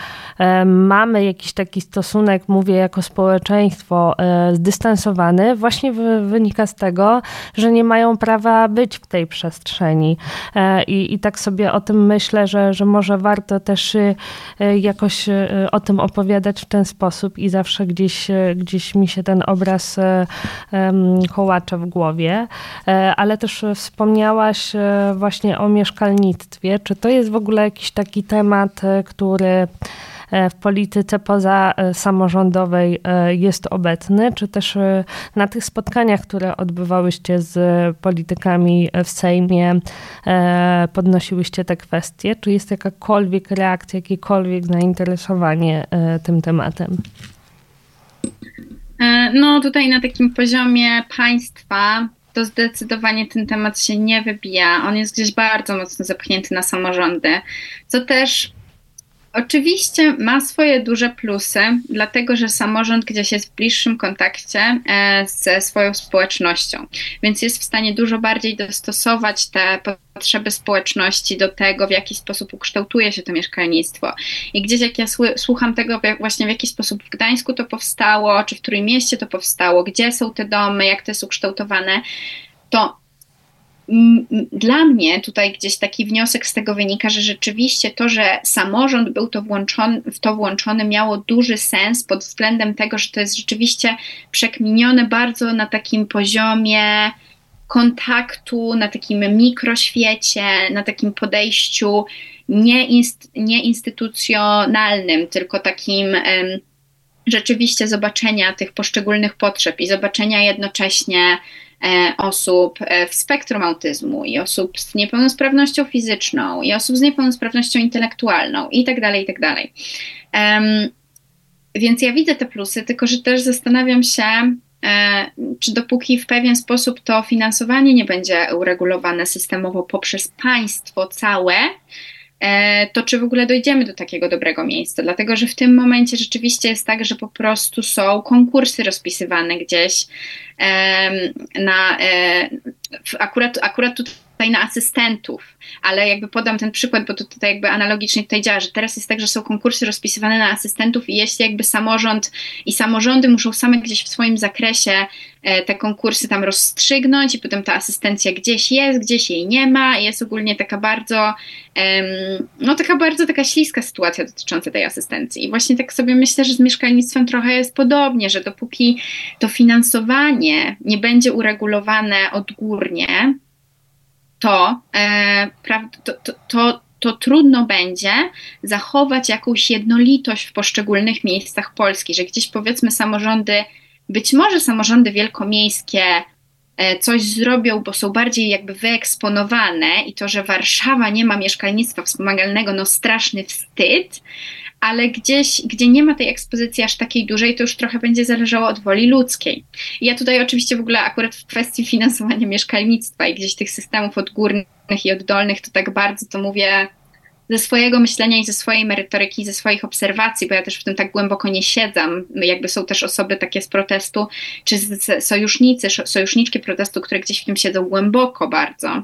mamy jakiś taki stosunek, mówię jako społeczeństwo, społeczeństwo e, zdystansowane właśnie wynika z tego, że nie mają prawa być w tej przestrzeni. E, I, i tak sobie o tym myślę, że, że może warto też e, jakoś o tym opowiadać w ten sposób i zawsze gdzieś, gdzieś mi się ten obraz kołacze w głowie. Ale też wspomniałaś właśnie o mieszkalnictwie. Czy to jest w ogóle jakiś taki temat, który w polityce poza e, e, jest obecny, czy też na tych spotkaniach, które odbywałyście z politykami w Sejmie, podnosiłyście te kwestie? Czy jest jakakolwiek reakcja, jakiekolwiek zainteresowanie tym tematem? No, tutaj na takim poziomie państwa to zdecydowanie ten temat się nie wybija. On jest gdzieś bardzo mocno zepchnięty na samorządy, co też Oczywiście ma swoje duże plusy, dlatego że samorząd gdzieś jest w bliższym kontakcie e, ze swoją społecznością, więc jest w stanie dużo bardziej dostosować te potrzeby społeczności do tego, w jaki sposób ukształtuje się to mieszkalnictwo. I gdzieś jak ja słucham tego, właśnie w jaki sposób w Gdańsku to powstało, czy w którym mieście to powstało, gdzie są te domy, jak to jest ukształtowane, to dla mnie tutaj gdzieś taki wniosek z tego wynika, że rzeczywiście to, że samorząd był to włączony, w to włączony, miało duży sens pod względem tego, że to jest rzeczywiście przekminione bardzo na takim poziomie kontaktu, na takim mikroświecie, na takim podejściu nieinstytucjonalnym, tylko takim rzeczywiście zobaczenia tych poszczególnych potrzeb i zobaczenia jednocześnie osób e, w spektrum autyzmu i osób z niepełnosprawnością fizyczną i osób z niepełnosprawnością intelektualną i tak dalej, i tak dalej. Więc ja widzę te plusy, tylko że też zastanawiam się, e, czy dopóki w pewien sposób to finansowanie nie będzie uregulowane systemowo poprzez państwo całe, E, to czy w ogóle dojdziemy do takiego dobrego miejsca. Dlatego, że w tym momencie rzeczywiście jest tak, że po prostu są konkursy rozpisywane gdzieś na. E, akurat, akurat tutaj tutaj na asystentów, ale jakby podam ten przykład, bo to tutaj jakby analogicznie tutaj działa, że teraz jest tak, że są konkursy rozpisywane na asystentów i jeśli jakby samorząd i samorządy muszą same gdzieś w swoim zakresie e, te konkursy tam rozstrzygnąć i potem ta asystencja gdzieś jest, gdzieś jej nie ma jest ogólnie taka bardzo, no taka bardzo taka śliska sytuacja dotycząca tej asystencji. I właśnie tak sobie myślę, że z mieszkalnictwem trochę jest podobnie, że dopóki to finansowanie nie będzie uregulowane odgórnie, to, e, to, to, to, to trudno będzie zachować jakąś jednolitość w poszczególnych miejscach Polski, że gdzieś powiedzmy samorządy, być może samorządy wielkomiejskie e, coś zrobią, bo są bardziej jakby wyeksponowane i to, że Warszawa nie ma mieszkalnictwa wspomagalnego, no straszny wstyd, ale gdzieś, gdzie nie ma tej ekspozycji aż takiej dużej, to już trochę będzie zależało od woli ludzkiej. Ja tutaj oczywiście w ogóle akurat w kwestii finansowania mieszkalnictwa i gdzieś tych systemów odgórnych i oddolnych, to tak bardzo to mówię ze swojego myślenia i ze swojej merytoryki, ze swoich obserwacji, bo ja też w tym tak głęboko nie siedzam. Jakby są też osoby takie z protestu, czy sojusznicy, sojuszniczki protestu, które gdzieś w tym siedzą głęboko bardzo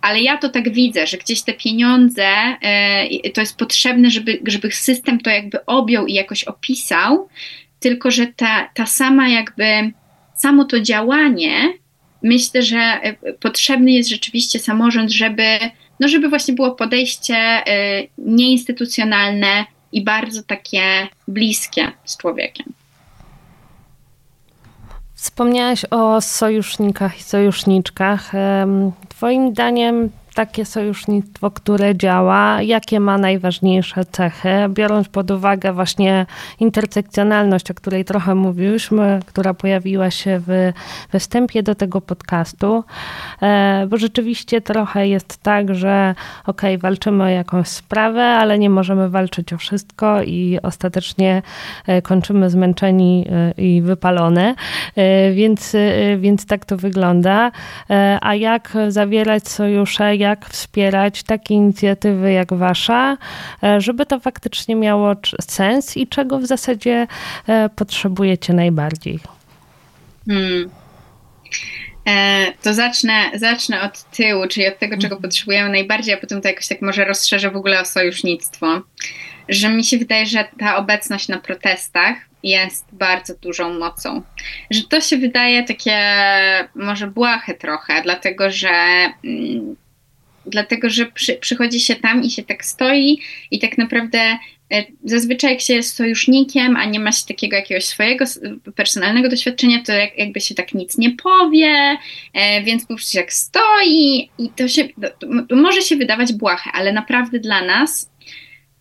ale ja to tak widzę, że gdzieś te pieniądze e, to jest potrzebne, żeby, żeby system to jakby objął i jakoś opisał, tylko że ta, ta sama jakby, samo to działanie, myślę, że e, potrzebny jest rzeczywiście samorząd, żeby, no żeby właśnie było podejście e, nieinstytucjonalne i bardzo takie bliskie z człowiekiem. Wspomniałaś o sojusznikach i sojuszniczkach. Twoim zdaniem takie sojusznictwo, które działa, jakie ma najważniejsze cechy, biorąc pod uwagę właśnie intersekcjonalność, o której trochę mówiłyśmy, która pojawiła się w, we wstępie do tego podcastu, e, bo rzeczywiście trochę jest tak, że ok, walczymy o jakąś sprawę, ale nie możemy walczyć o wszystko i ostatecznie e, kończymy zmęczeni e, i wypalone, więc, więc tak to wygląda. A jak zawierać sojusze, jak wspierać takie inicjatywy jak wasza, e, żeby to faktycznie miało sens i czego w zasadzie e, potrzebujecie najbardziej? Hmm. E, to zacznę, zacznę od tyłu, czyli od tego, czego mhm. potrzebujemy najbardziej, a potem to jakoś tak może rozszerzę w ogóle o sojusznictwo. Że mi się wydaje, że ta obecność na protestach jest bardzo dużą mocą. Że to się wydaje takie może błahe trochę, dlatego że mm, dlatego że przy, przychodzi się tam i się tak stoi i tak naprawdę e, zazwyczaj jak się jest sojusznikiem, a nie ma się takiego jakiegoś swojego personalnego doświadczenia, to jak, jakby się tak nic nie powie, e, więc po prostu jak stoi i to się, to, to może się wydawać błahe, ale naprawdę dla nas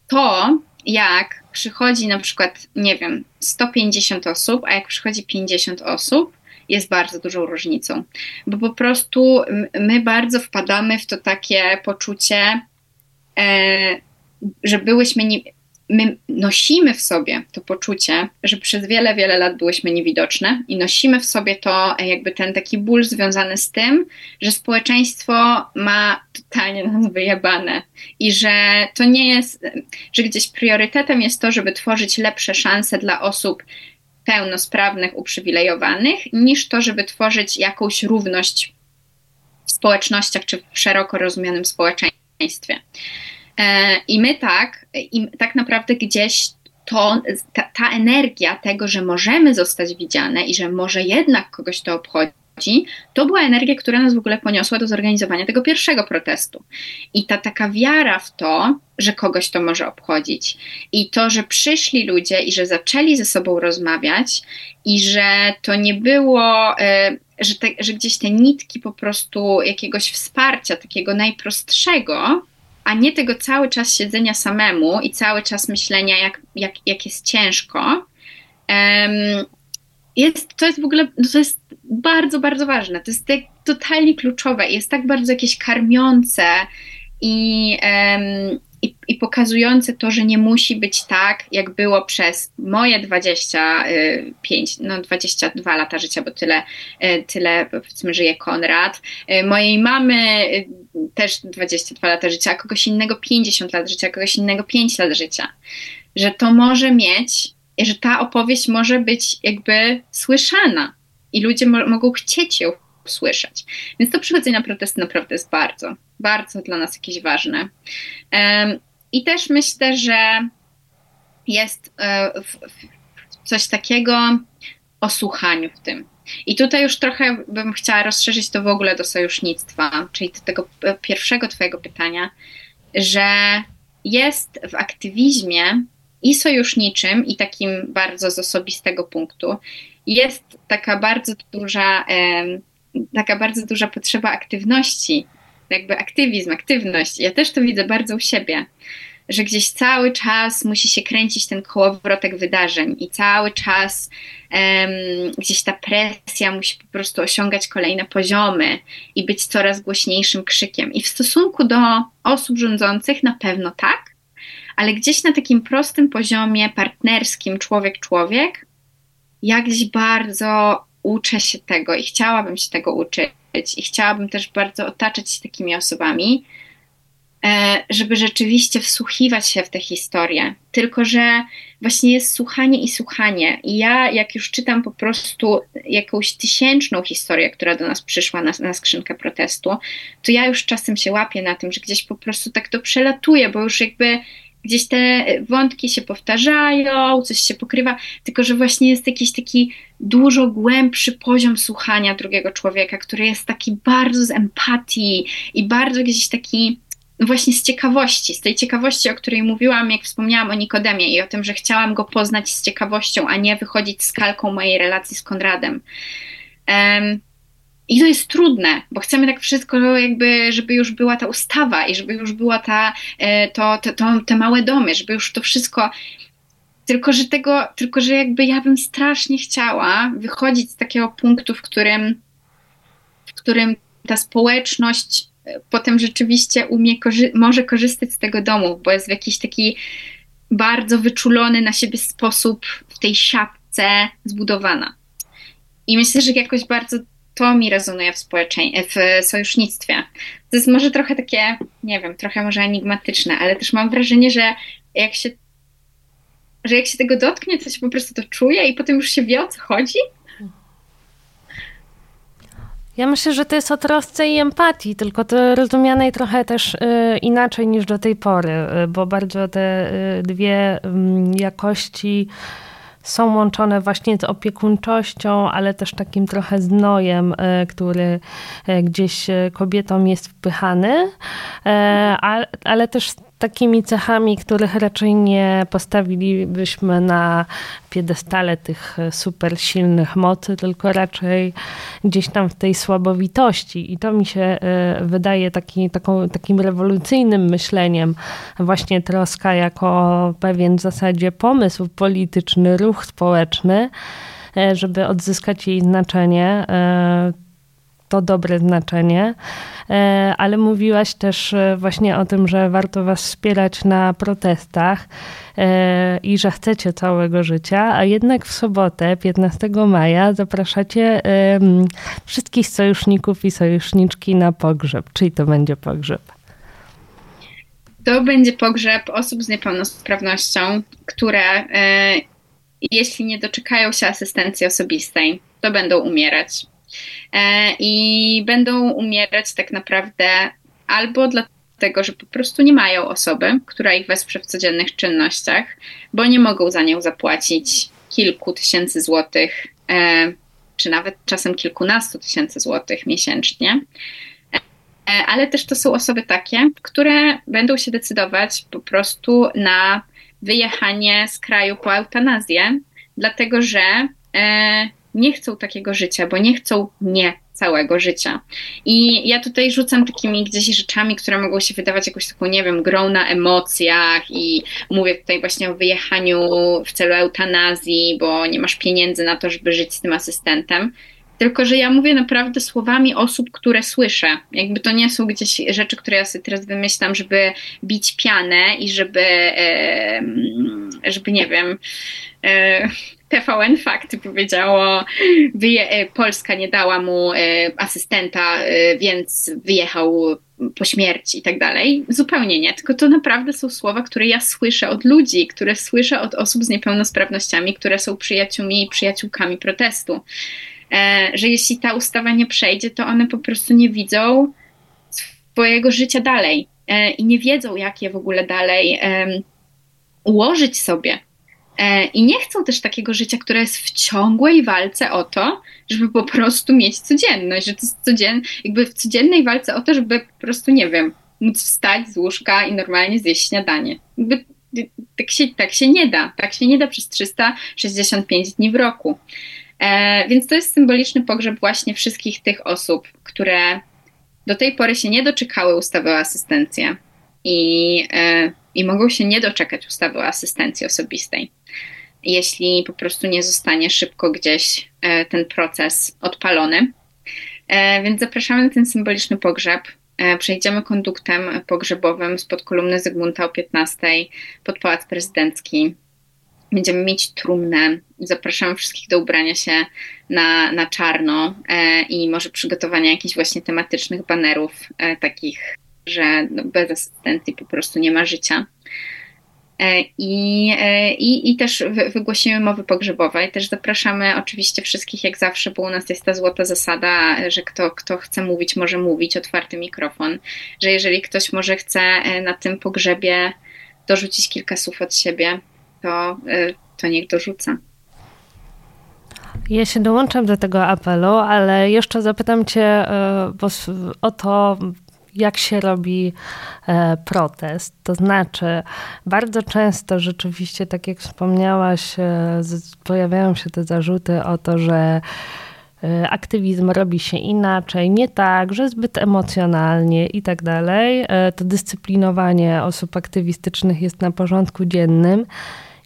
to, jak przychodzi na przykład, nie wiem, 150 osób, a jak przychodzi 50 osób, jest bardzo dużą różnicą, bo po prostu my bardzo wpadamy w to takie poczucie, e, że byłyśmy, nie, my nosimy w sobie to poczucie, że przez wiele, wiele lat byłyśmy niewidoczne i nosimy w sobie to, jakby ten taki ból związany z tym, że społeczeństwo ma totalnie nas wyjebane i że to nie jest, że gdzieś priorytetem jest to, żeby tworzyć lepsze szanse dla osób pełnosprawnych, uprzywilejowanych, niż to, żeby tworzyć jakąś równość w społecznościach czy w szeroko rozumianym społeczeństwie. E, I my tak, i tak naprawdę gdzieś to, ta, ta energia tego, że możemy zostać widziane i że może jednak kogoś to obchodzi, to była energia, która nas w ogóle poniosła do zorganizowania tego pierwszego protestu. I ta taka wiara w to, że kogoś to może obchodzić, i to, że przyszli ludzie i że zaczęli ze sobą rozmawiać, i że to nie było, e, że, te, że gdzieś te nitki po prostu jakiegoś wsparcia, takiego najprostszego, a nie tego cały czas siedzenia samemu i cały czas myślenia, jak, jak, jak jest ciężko. Jest, to jest w ogóle, to jest bardzo, bardzo ważne. To jest tak totalnie kluczowe i jest tak bardzo jakieś karmiące i, um, i, i, pokazujące to, że nie musi być tak, jak było przez moje 25, no 22 lata życia, bo tyle, y, tyle powiedzmy żyje Konrad. Y, mojej mamy y, też 22 lata życia, kogoś innego 50 lat życia, kogoś innego 5 lat życia. Że to może mieć, że ta opowieść może być jakby słyszana i ludzie mo mogą chcieć ją słyszeć. Więc to przychodzenie na protesty naprawdę jest bardzo, bardzo dla nas jakieś ważne. I też myślę, że jest e, coś takiego o słuchaniu w tym. I tutaj już trochę bym chciała rozszerzyć to w ogóle do sojusznictwa, czyli do tego pierwszego Twojego pytania, że jest w aktywizmie i sojuszniczym, i takim bardzo z osobistego punktu, jest taka bardzo duża, taka bardzo duża potrzeba aktywności, jakby aktywizm, aktywność. Ja też to widzę bardzo u siebie że gdzieś cały czas musi się kręcić ten kołowrotek wydarzeń i cały czas gdzieś ta presja musi po prostu osiągać kolejne poziomy i być coraz głośniejszym krzykiem. I w stosunku do osób rządzących na pewno tak, ale gdzieś na takim prostym poziomie partnerskim człowiek-człowiek, ja gdzieś bardzo uczę się tego i chciałabym się tego uczyć i chciałabym też bardzo otaczać się takimi osobami, E, żeby rzeczywiście wsłuchiwać się w tę historię. Tylko, że właśnie jest słuchanie i słuchanie. I ja, jak już czytam po prostu jakąś tysięczną historię, która do nas przyszła na, na skrzynkę protestu, to ja już czasem się łapię na tym, że gdzieś po prostu tak to przelatuje, bo już jakby gdzieś te wątki się powtarzają, coś się pokrywa, tylko że właśnie jest jakiś taki dużo głębszy poziom słuchania drugiego człowieka, który jest taki bardzo z empatii i bardzo gdzieś taki właśnie z ciekawości, z tej ciekawości, o której mówiłam, jak wspomniałam o Nikodemie i o tym, że chciałam go poznać z ciekawością, a nie wychodzić z kalką mojej relacji z Konradem. Um, i to jest trudne, bo chcemy tak wszystko jakby, żeby już była ta ustawa i żeby już była ta, e, to, to, to, te małe domy, żeby już to wszystko tylko, że tego, tylko, że jakby ja bym strasznie chciała wychodzić z takiego punktu, w którym, w którym ta społeczność potem rzeczywiście umie, korzy może korzystać z tego domu, bo jest w jakiś taki bardzo wyczulony na siebie sposób w tej siatce zbudowana. I myślę, że jakoś bardzo to mi rezonuje w, w sojusznictwie. To jest może trochę takie, nie wiem, trochę może enigmatyczne, ale też mam wrażenie, że jak się, że jak się tego dotknie, to się po prostu to czuje i potem już się wie o co chodzi. Ja myślę, że to jest o trosce i empatii, tylko to rozumianej trochę też y, inaczej niż do tej pory, y, bo bardzo te y, dwie mm, jakości są łączone właśnie z opiekuńczością, ale też takim trochę znojem, który gdzieś kobietom jest wpychany, ale też takimi cechami, których raczej nie postawilibyśmy na piedestale tych super silnych mocy, tylko raczej gdzieś tam w tej słabowitości. I to mi się e, wydaje taki, taką, takim rewolucyjnym myśleniem, właśnie troska jako pewien w zasadzie pomysł polityczny, ruch społeczny, e, żeby odzyskać jej znaczenie e, to dobre znaczenie, e, ale mówiłaś też e, właśnie o tym, że warto Was wspierać na protestach e, i że chcecie całego życia, a jednak w sobotę, 15 maja, zapraszacie wszystkich sojuszników i sojuszniczki na pogrzeb. Czyli to będzie pogrzeb? To będzie pogrzeb osób z niepełnosprawnością, które jeśli nie doczekają się asystencji osobistej, to będą umierać i będą umierać tak naprawdę albo dlatego, że po prostu nie mają osoby, która ich wesprze w codziennych czynnościach, bo nie mogą za nią zapłacić kilku tysięcy złotych, e, czy nawet czasem kilkunastu tysięcy złotych miesięcznie. E, ale też to są osoby takie, które będą się decydować po prostu na wyjechanie z kraju po eutanazję, dlatego że nie chcą takiego życia, bo nie chcą nie całego życia. I ja tutaj rzucam takimi gdzieś rzeczami, które mogą się wydawać jakąś taką, nie wiem, grą na emocjach i mówię tutaj właśnie o wyjechaniu w celu eutanazji, bo nie masz pieniędzy na to, żeby żyć z tym asystentem. Tylko, że ja mówię naprawdę słowami osób, które słyszę. Jakby to nie są gdzieś rzeczy, które ja sobie teraz wymyślam, żeby bić pianę i żeby, żeby nie wiem, e, TVN Fakty powiedziało, wyje, Polska nie dała mu e, asystenta, e, więc wyjechał po śmierci i tak dalej. Zupełnie nie, tylko to naprawdę są słowa, które ja słyszę od ludzi, które słyszę od osób z niepełnosprawnościami, które są przyjaciółmi i przyjaciółkami protestu. e, że jeśli ta ustawa nie przejdzie, to one po prostu nie widzą swojego życia dalej e, i nie wiedzą, jak je w ogóle dalej ułożyć sobie. E, I nie chcą też takiego życia, które jest w ciągłej walce o to, żeby po prostu mieć codzienność, że to jest codzien, jakby w codziennej walce o to, żeby po prostu, nie wiem, móc wstać z łóżka i normalnie zjeść śniadanie. Jakby tak się, tak się nie da. Tak się nie da przez 365 dni w roku. E, więc to jest symboliczny pogrzeb właśnie wszystkich tych osób, które do tej pory się nie doczekały ustawy o asystencji i, e, i mogą się nie doczekać ustawy o asystencji osobistej, jeśli po prostu nie zostanie szybko gdzieś e, ten proces odpalony. E, więc zapraszamy na ten symboliczny pogrzeb. E, przejdziemy konduktem pogrzebowym spod kolumny Zygmunta o 15 pod Pałac Prezydencki. Będziemy mieć trumnę. Zapraszamy wszystkich do ubrania się na, na czarno i może przygotowania jakichś właśnie tematycznych banerów, takich, że no, bez asystencji po prostu nie ma życia. E, I, e, i, I też wygłosimy mowy pogrzebowe i też zapraszamy oczywiście wszystkich jak zawsze, bo u nas jest ta złota zasada, że kto, kto chce mówić, może mówić, otwarty mikrofon, że jeżeli ktoś może chce e, na tym pogrzebie dorzucić kilka słów od siebie, to, to niech dorzuca. Ja się dołączam do tego apelu, ale jeszcze zapytam Cię o to, jak się robi e, protest. To znaczy, bardzo często rzeczywiście, tak jak wspomniałaś, e, pojawiają się te zarzuty o to, że e, aktywizm robi się inaczej, nie tak, że zbyt emocjonalnie i tak dalej. To dyscyplinowanie osób aktywistycznych jest na porządku dziennym.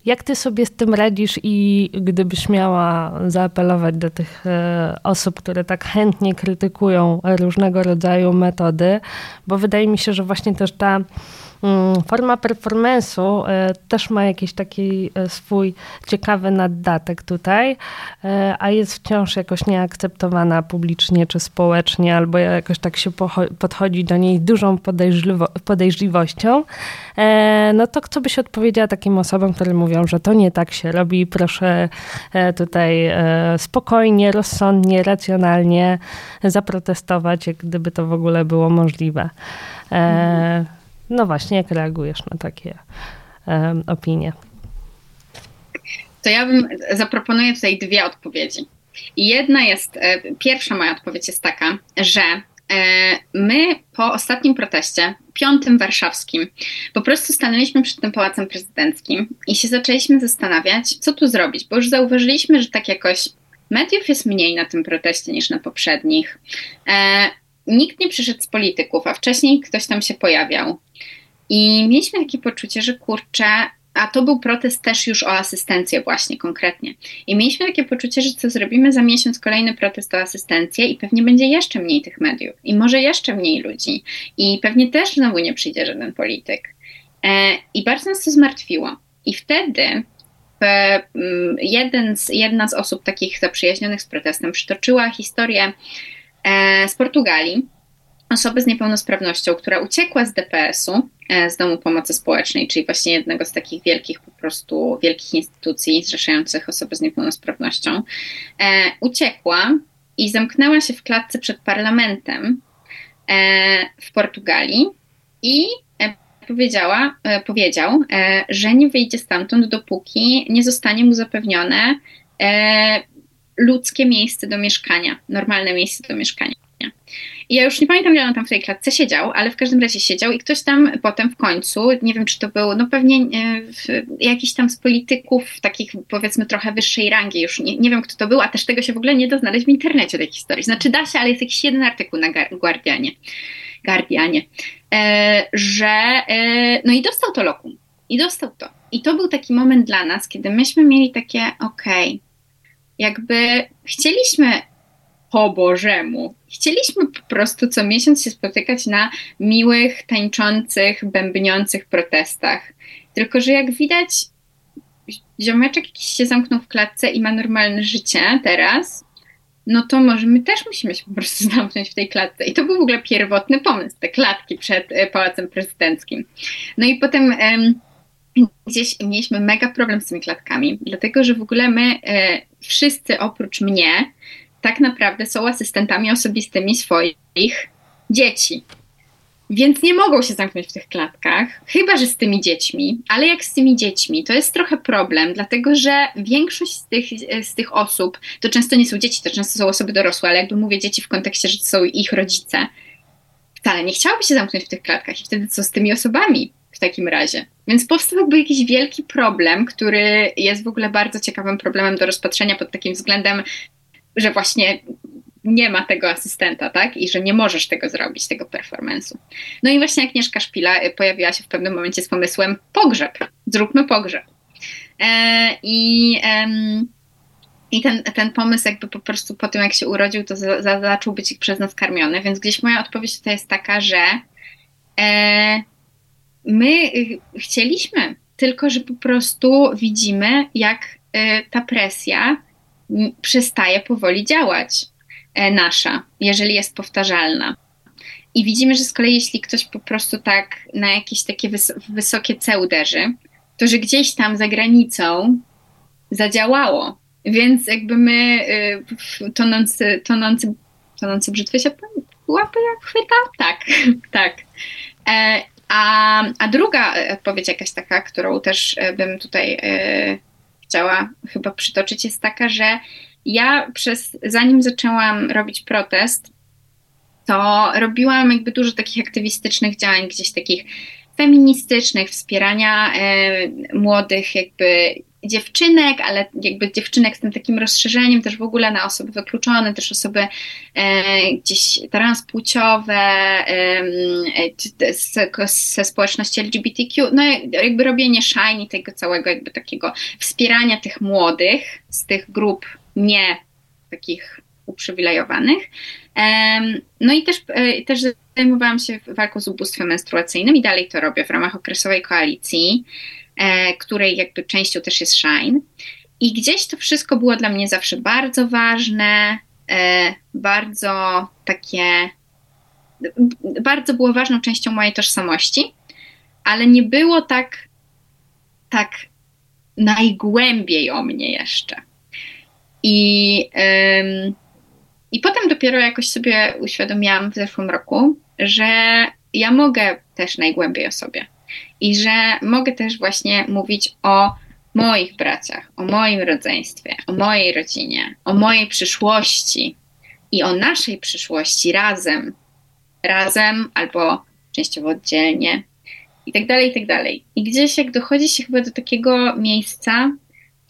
Jak ty sobie z tym radzisz i gdybyś miała zaapelować do tych e, osób, które tak chętnie krytykują różnego rodzaju metody, bo wydaje mi się, że właśnie też ta forma performance'u e, też ma jakiś taki e, swój ciekawy naddatek tutaj, e, a jest wciąż jakoś nieakceptowana publicznie czy społecznie, albo jakoś tak się podchodzi do niej dużą podejrzliwością. No to kto byś odpowiedziała takim osobom, które mówią, że to nie tak się robi, proszę tutaj spokojnie, rozsądnie, racjonalnie zaprotestować, jak gdyby to w ogóle było możliwe. Mhm. No właśnie, jak reagujesz na takie um, opinie? To ja bym zaproponuję tutaj dwie odpowiedzi. Jedna jest, e, pierwsza moja odpowiedź jest taka, że e, my po ostatnim proteście, piątym warszawskim, po prostu stanęliśmy przed tym pałacem prezydenckim i się zaczęliśmy zastanawiać, co tu zrobić, bo już zauważyliśmy, że tak jakoś mediów jest mniej na tym proteście niż na poprzednich. E, nikt nie przyszedł z polityków, a wcześniej ktoś tam się pojawiał. I mieliśmy takie poczucie, że kurczę, a to był protest też już o asystencję właśnie konkretnie. I mieliśmy takie poczucie, że co zrobimy za miesiąc kolejny protest o asystencję i pewnie będzie jeszcze mniej tych mediów i może jeszcze mniej ludzi i pewnie też znowu nie przyjdzie żaden polityk. E, I bardzo nas to zmartwiło. I wtedy mm, jeden z, jedna z osób takich zaprzyjaźnionych z protestem przytoczyła historię e, z Portugalii, osoby z niepełnosprawnością, która uciekła z DPS-u, e, z Domu Pomocy Społecznej, czyli właśnie jednego z takich wielkich po prostu, wielkich instytucji zrzeszających osoby z niepełnosprawnością, e, uciekła i zamknęła się w klatce przed parlamentem e, w Portugalii i powiedziała, powiedział, że nie wyjdzie stamtąd, dopóki nie zostanie mu zapewnione ludzkie miejsce do mieszkania, normalne miejsce do mieszkania. I ja już nie pamiętam, ile on tam w tej klatce siedział, ale w każdym razie siedział i ktoś tam potem w końcu, nie wiem czy to był, no pewnie e, jakiś tam z polityków takich powiedzmy trochę wyższej rangi, już nie, nie wiem kto to był, a też tego się w ogóle nie da znaleźć w internecie tej historii. Znaczy da się, ale jest jakiś jeden artykuł na Guardianie, Guardianie e, że e, no i dostał to lokum. I dostał to. I to był taki moment dla nas, kiedy myśmy mieli takie, okej, okay, jakby chcieliśmy po Bożemu. Chcieliśmy po prostu co miesiąc się spotykać na miłych, tańczących, bębniących protestach. Tylko, że jak widać, ziomeczek jakiś się zamknął w klatce i ma normalne życie teraz, no to może my też musimy się po prostu [LAUGHS] zamknąć w tej klatce. I to był w ogóle pierwotny pomysł, te klatki przed e, Pałacem Prezydenckim. No i potem em, gdzieś mieliśmy mega problem z tymi klatkami, dlatego że w ogóle my e, wszyscy oprócz mnie tak naprawdę są asystentami osobistymi swoich dzieci. Więc nie mogą się zamknąć w tych klatkach, chyba że z tymi dziećmi, ale jak z tymi dziećmi, to jest trochę problem, dlatego że większość z tych, z tych osób, to często nie są dzieci, to często są osoby dorosłe, ale jakby mówię dzieci w kontekście, że to są ich rodzice, wcale nie chciałyby się zamknąć w tych klatkach i wtedy co z tymi osobami w takim razie? Więc powstał jakby jakiś wielki problem, który jest w ogóle bardzo ciekawym problemem do rozpatrzenia pod takim względem, że właśnie nie ma tego asystenta, tak? I że nie możesz tego zrobić, tego performance'u. No i właśnie Agnieszka Szpila y, pojawiła się w pewnym momencie z pomysłem pogrzeb. Zróbmy pogrzeb. E, I, i ten, ten pomysł jakby po prostu po tym, jak się urodził, to za, za, zaczął być przez nas karmiony, więc gdzieś moja odpowiedź tutaj jest taka, że e, my y, chcieliśmy, tylko że po prostu widzimy, jak y, ta presja przestaje powoli działać. E, nasza, jeżeli jest powtarzalna. I widzimy, że z kolei jeśli ktoś po prostu tak na jakieś takie wys wysokie C uderzy, to że gdzieś tam za granicą zadziałało. Więc jakby my y, tonący, tonący, tonący brzytwy się łapy jak chwyta? Tak, [LAUGHS] tak. E, a, a druga odpowiedź jakaś taka, którą też e, bym tutaj e, chciała chyba przytoczyć, jest taka, że ja przez, zanim zaczęłam robić protest, to robiłam jakby dużo takich aktywistycznych działań, gdzieś takich feministycznych, wspierania e, młodych jakby dziewczynek, ale jakby dziewczynek z tym takim rozszerzeniem też w ogóle na osoby wykluczone, też osoby e, gdzieś transpłciowe, e, ze społeczności LGBTQ, no jakby robienie shiny tego całego jakby takiego wspierania tych młodych z tych grup nie takich uprzywilejowanych. No i też, e, też zajmowałam się walką z ubóstwem menstruacyjnym i dalej to robię w ramach okresowej koalicji, której jakby częścią też jest Shine. I gdzieś to wszystko było dla mnie zawsze bardzo ważne, e, bardzo takie, bardzo było ważną częścią mojej tożsamości, ale nie było tak, tak najgłębiej o mnie jeszcze. I, ym, I potem dopiero jakoś sobie uświadomiłam w zeszłym roku, że ja mogę też najgłębiej o sobie i że mogę też właśnie mówić o moich braciach, o moim rodzeństwie, o mojej rodzinie, o mojej przyszłości i o naszej przyszłości razem, razem albo częściowo oddzielnie i tak dalej, i tak dalej. I gdzieś jak dochodzi się chyba do takiego miejsca,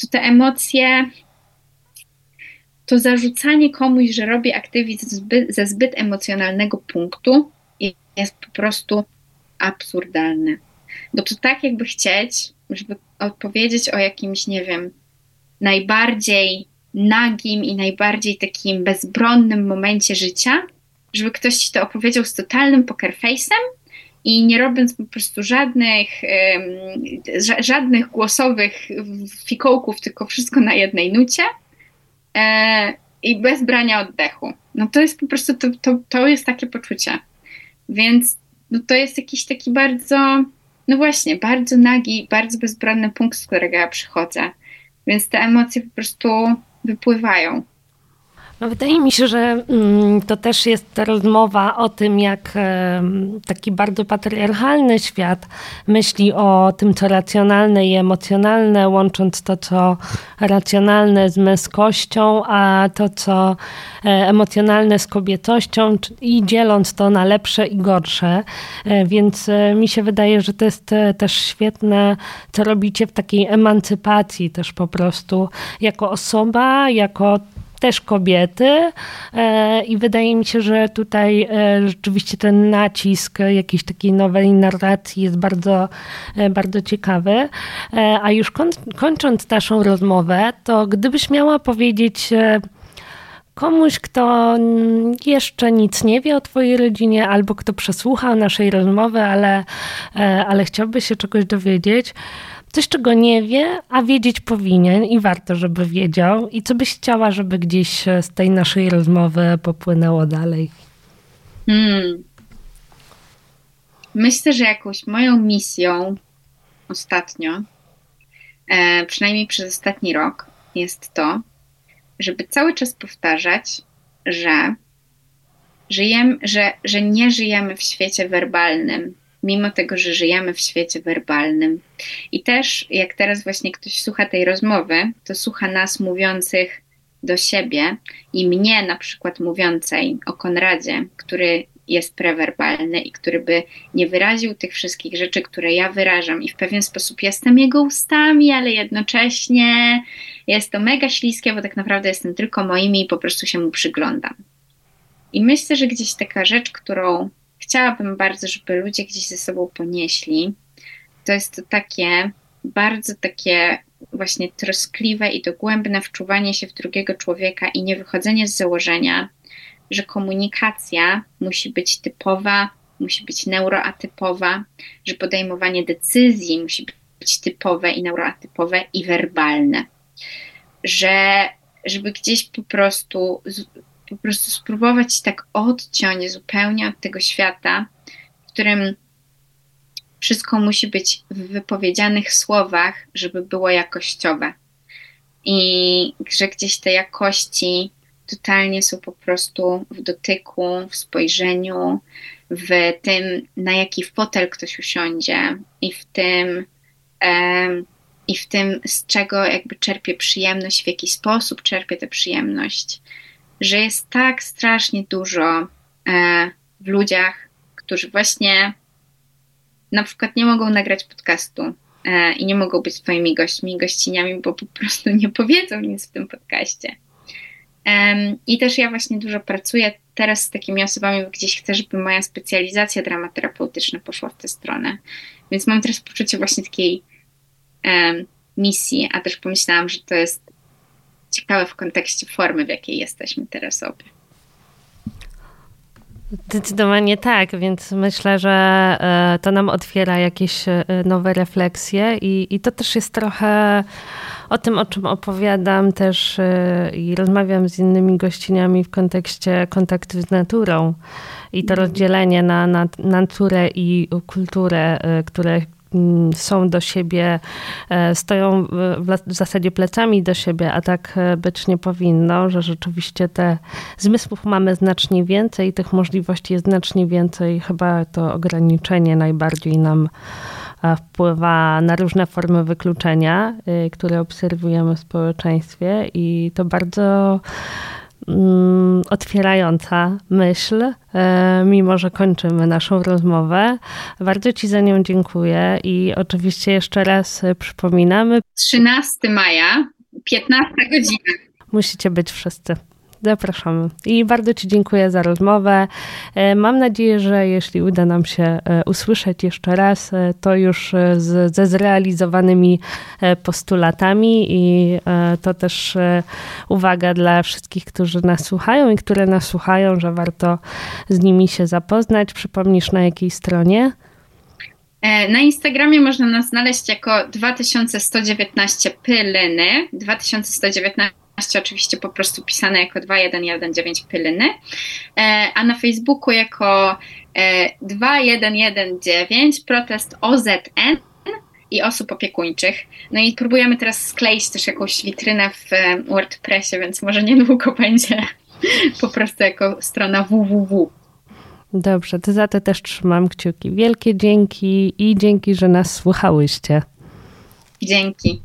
to te emocje to zarzucanie komuś, że robi aktywizm ze zbyt emocjonalnego punktu jest po prostu absurdalne. Bo to tak jakby chcieć, żeby odpowiedzieć o jakimś, nie wiem, najbardziej nagim i najbardziej takim bezbronnym momencie życia, żeby ktoś ci to opowiedział z totalnym poker i nie robiąc po prostu żadnych, żadnych głosowych fikołków, tylko wszystko na jednej nucie, e, i bez brania oddechu. No to jest po prostu, to, to, to jest takie poczucie. Więc no to jest jakiś taki bardzo, no właśnie, bardzo nagi, bardzo bezbronny punkt, z którego ja przychodzę. Więc te emocje po prostu wypływają. No wydaje mi się, że mm, to też jest rozmowa o tym, jak taki bardzo patriarchalny świat myśli o tym, co racjonalne i emocjonalne, łącząc to, co racjonalne z męskością, a to, co e, emocjonalne z kobietością i dzieląc to na lepsze i gorsze. E, więc e, mi się wydaje, że to jest też świetne, co robicie w takiej emancypacji też po prostu jako osoba, jako też kobiety e, i wydaje mi się, że tutaj e, rzeczywiście ten nacisk jakiejś takiej nowej narracji jest bardzo, e, bardzo ciekawy. A już kończąc naszą rozmowę, to gdybyś miała powiedzieć komuś, kto jeszcze nic nie wie o Twojej rodzinie, albo kto przesłuchał naszej rozmowy, ale, ale chciałby się czegoś dowiedzieć, coś, czego nie wie, a wiedzieć powinien i warto, żeby wiedział. I co byś chciała, żeby gdzieś z tej naszej rozmowy popłynęło dalej? Hmm. Myślę, że jakąś moją misją ostatnio, e, przynajmniej przez ostatni rok, jest to, żeby cały czas powtarzać, że żyjemy, że, że nie żyjemy w świecie werbalnym, mimo tego, że żyjemy w świecie werbalnym. I też, jak teraz właśnie ktoś słucha tej rozmowy, to słucha nas mówiących do siebie i mnie na przykład mówiącej o Konradzie, który jest prewerbalny i który by nie wyraził tych wszystkich rzeczy, które ja wyrażam i w pewien sposób jestem jego ustami, ale jednocześnie jest to mega śliskie, bo tak naprawdę jestem tylko moimi i po prostu się mu przyglądam. I myślę, że gdzieś taka rzecz, którą chciałabym bardzo, żeby ludzie gdzieś ze sobą ponieśli, to jest to takie bardzo takie właśnie troskliwe i dogłębne wczuwanie się w drugiego człowieka i nie wychodzenie z założenia, że komunikacja musi być typowa, musi być neuroatypowa, że podejmowanie decyzji musi być typowe i neuroatypowe i werbalne. Że żeby gdzieś po prostu po prostu spróbować tak odciąć zupełnie od tego świata, w którym wszystko musi być w wypowiedzianych słowach, żeby było jakościowe. I że gdzieś te jakości totalnie są po prostu w dotyku, w spojrzeniu, w tym, na jaki fotel ktoś usiądzie i w tym, i w tym, z czego jakby czerpie przyjemność, w jaki sposób czerpie tę przyjemność że jest tak strasznie dużo e, w ludziach, którzy właśnie na przykład nie mogą nagrać podcastu e, i nie mogą być Twoimi gośćmi, gościniami, bo po prostu nie powiedzą nic w tym podcaście. I też ja właśnie dużo pracuję teraz z takimi osobami, gdzieś chcę, żeby moja specjalizacja dramaterapeutyczna poszła w tę stronę. Więc mam teraz poczucie właśnie takiej misji, a też pomyślałam, że to jest ciekawe w kontekście formy, w jakiej jesteśmy teraz obie. Zdecydowanie tak, więc myślę, że e, to nam otwiera jakieś e, nowe refleksje i, i to też jest trochę o tym, o czym opowiadam też e, i rozmawiam z innymi gościniami w kontekście kontaktu z naturą i to mhm. rozdzielenie na, na naturę i kulturę, które są do siebie, e, stoją w zasadzie plecami do siebie, a tak e, być nie powinno, że rzeczywiście te zmysłów mamy znacznie więcej, tych możliwości jest znacznie więcej. Chyba to ograniczenie najbardziej nam e, wpływa na różne formy wykluczenia, które obserwujemy w społeczeństwie i to bardzo Mm, otwierająca myśl, e, mimo że kończymy naszą rozmowę. Bardzo Ci za nią dziękuję i oczywiście jeszcze raz przypominamy. 13 maja, 15 godzina. Musicie być wszyscy. Zapraszamy. I bardzo Ci dziękuję za rozmowę. E, mam nadzieję, że jeśli uda nam się e, usłyszeć jeszcze raz, e, to już z, ze zrealizowanymi postulatami i to też uwaga dla wszystkich, którzy nas słuchają i które nas słuchają, że warto z nimi się zapoznać. Przypomnisz na jakiej stronie? Na Instagramie można nas znaleźć jako 2119 pylyny. 2119 oczywiście po prostu pisane jako 2119 Pylyny, e, a na Facebooku jako 2119 e, protest OZN i osób opiekuńczych. No i próbujemy teraz skleić też jakąś witrynę w e, WordPressie, więc może niedługo [LAUGHS] będzie po prostu jako strona www. Dobrze, to za to też trzymam kciuki. Wielkie dzięki i dzięki, że nas słuchałyście. Dzięki.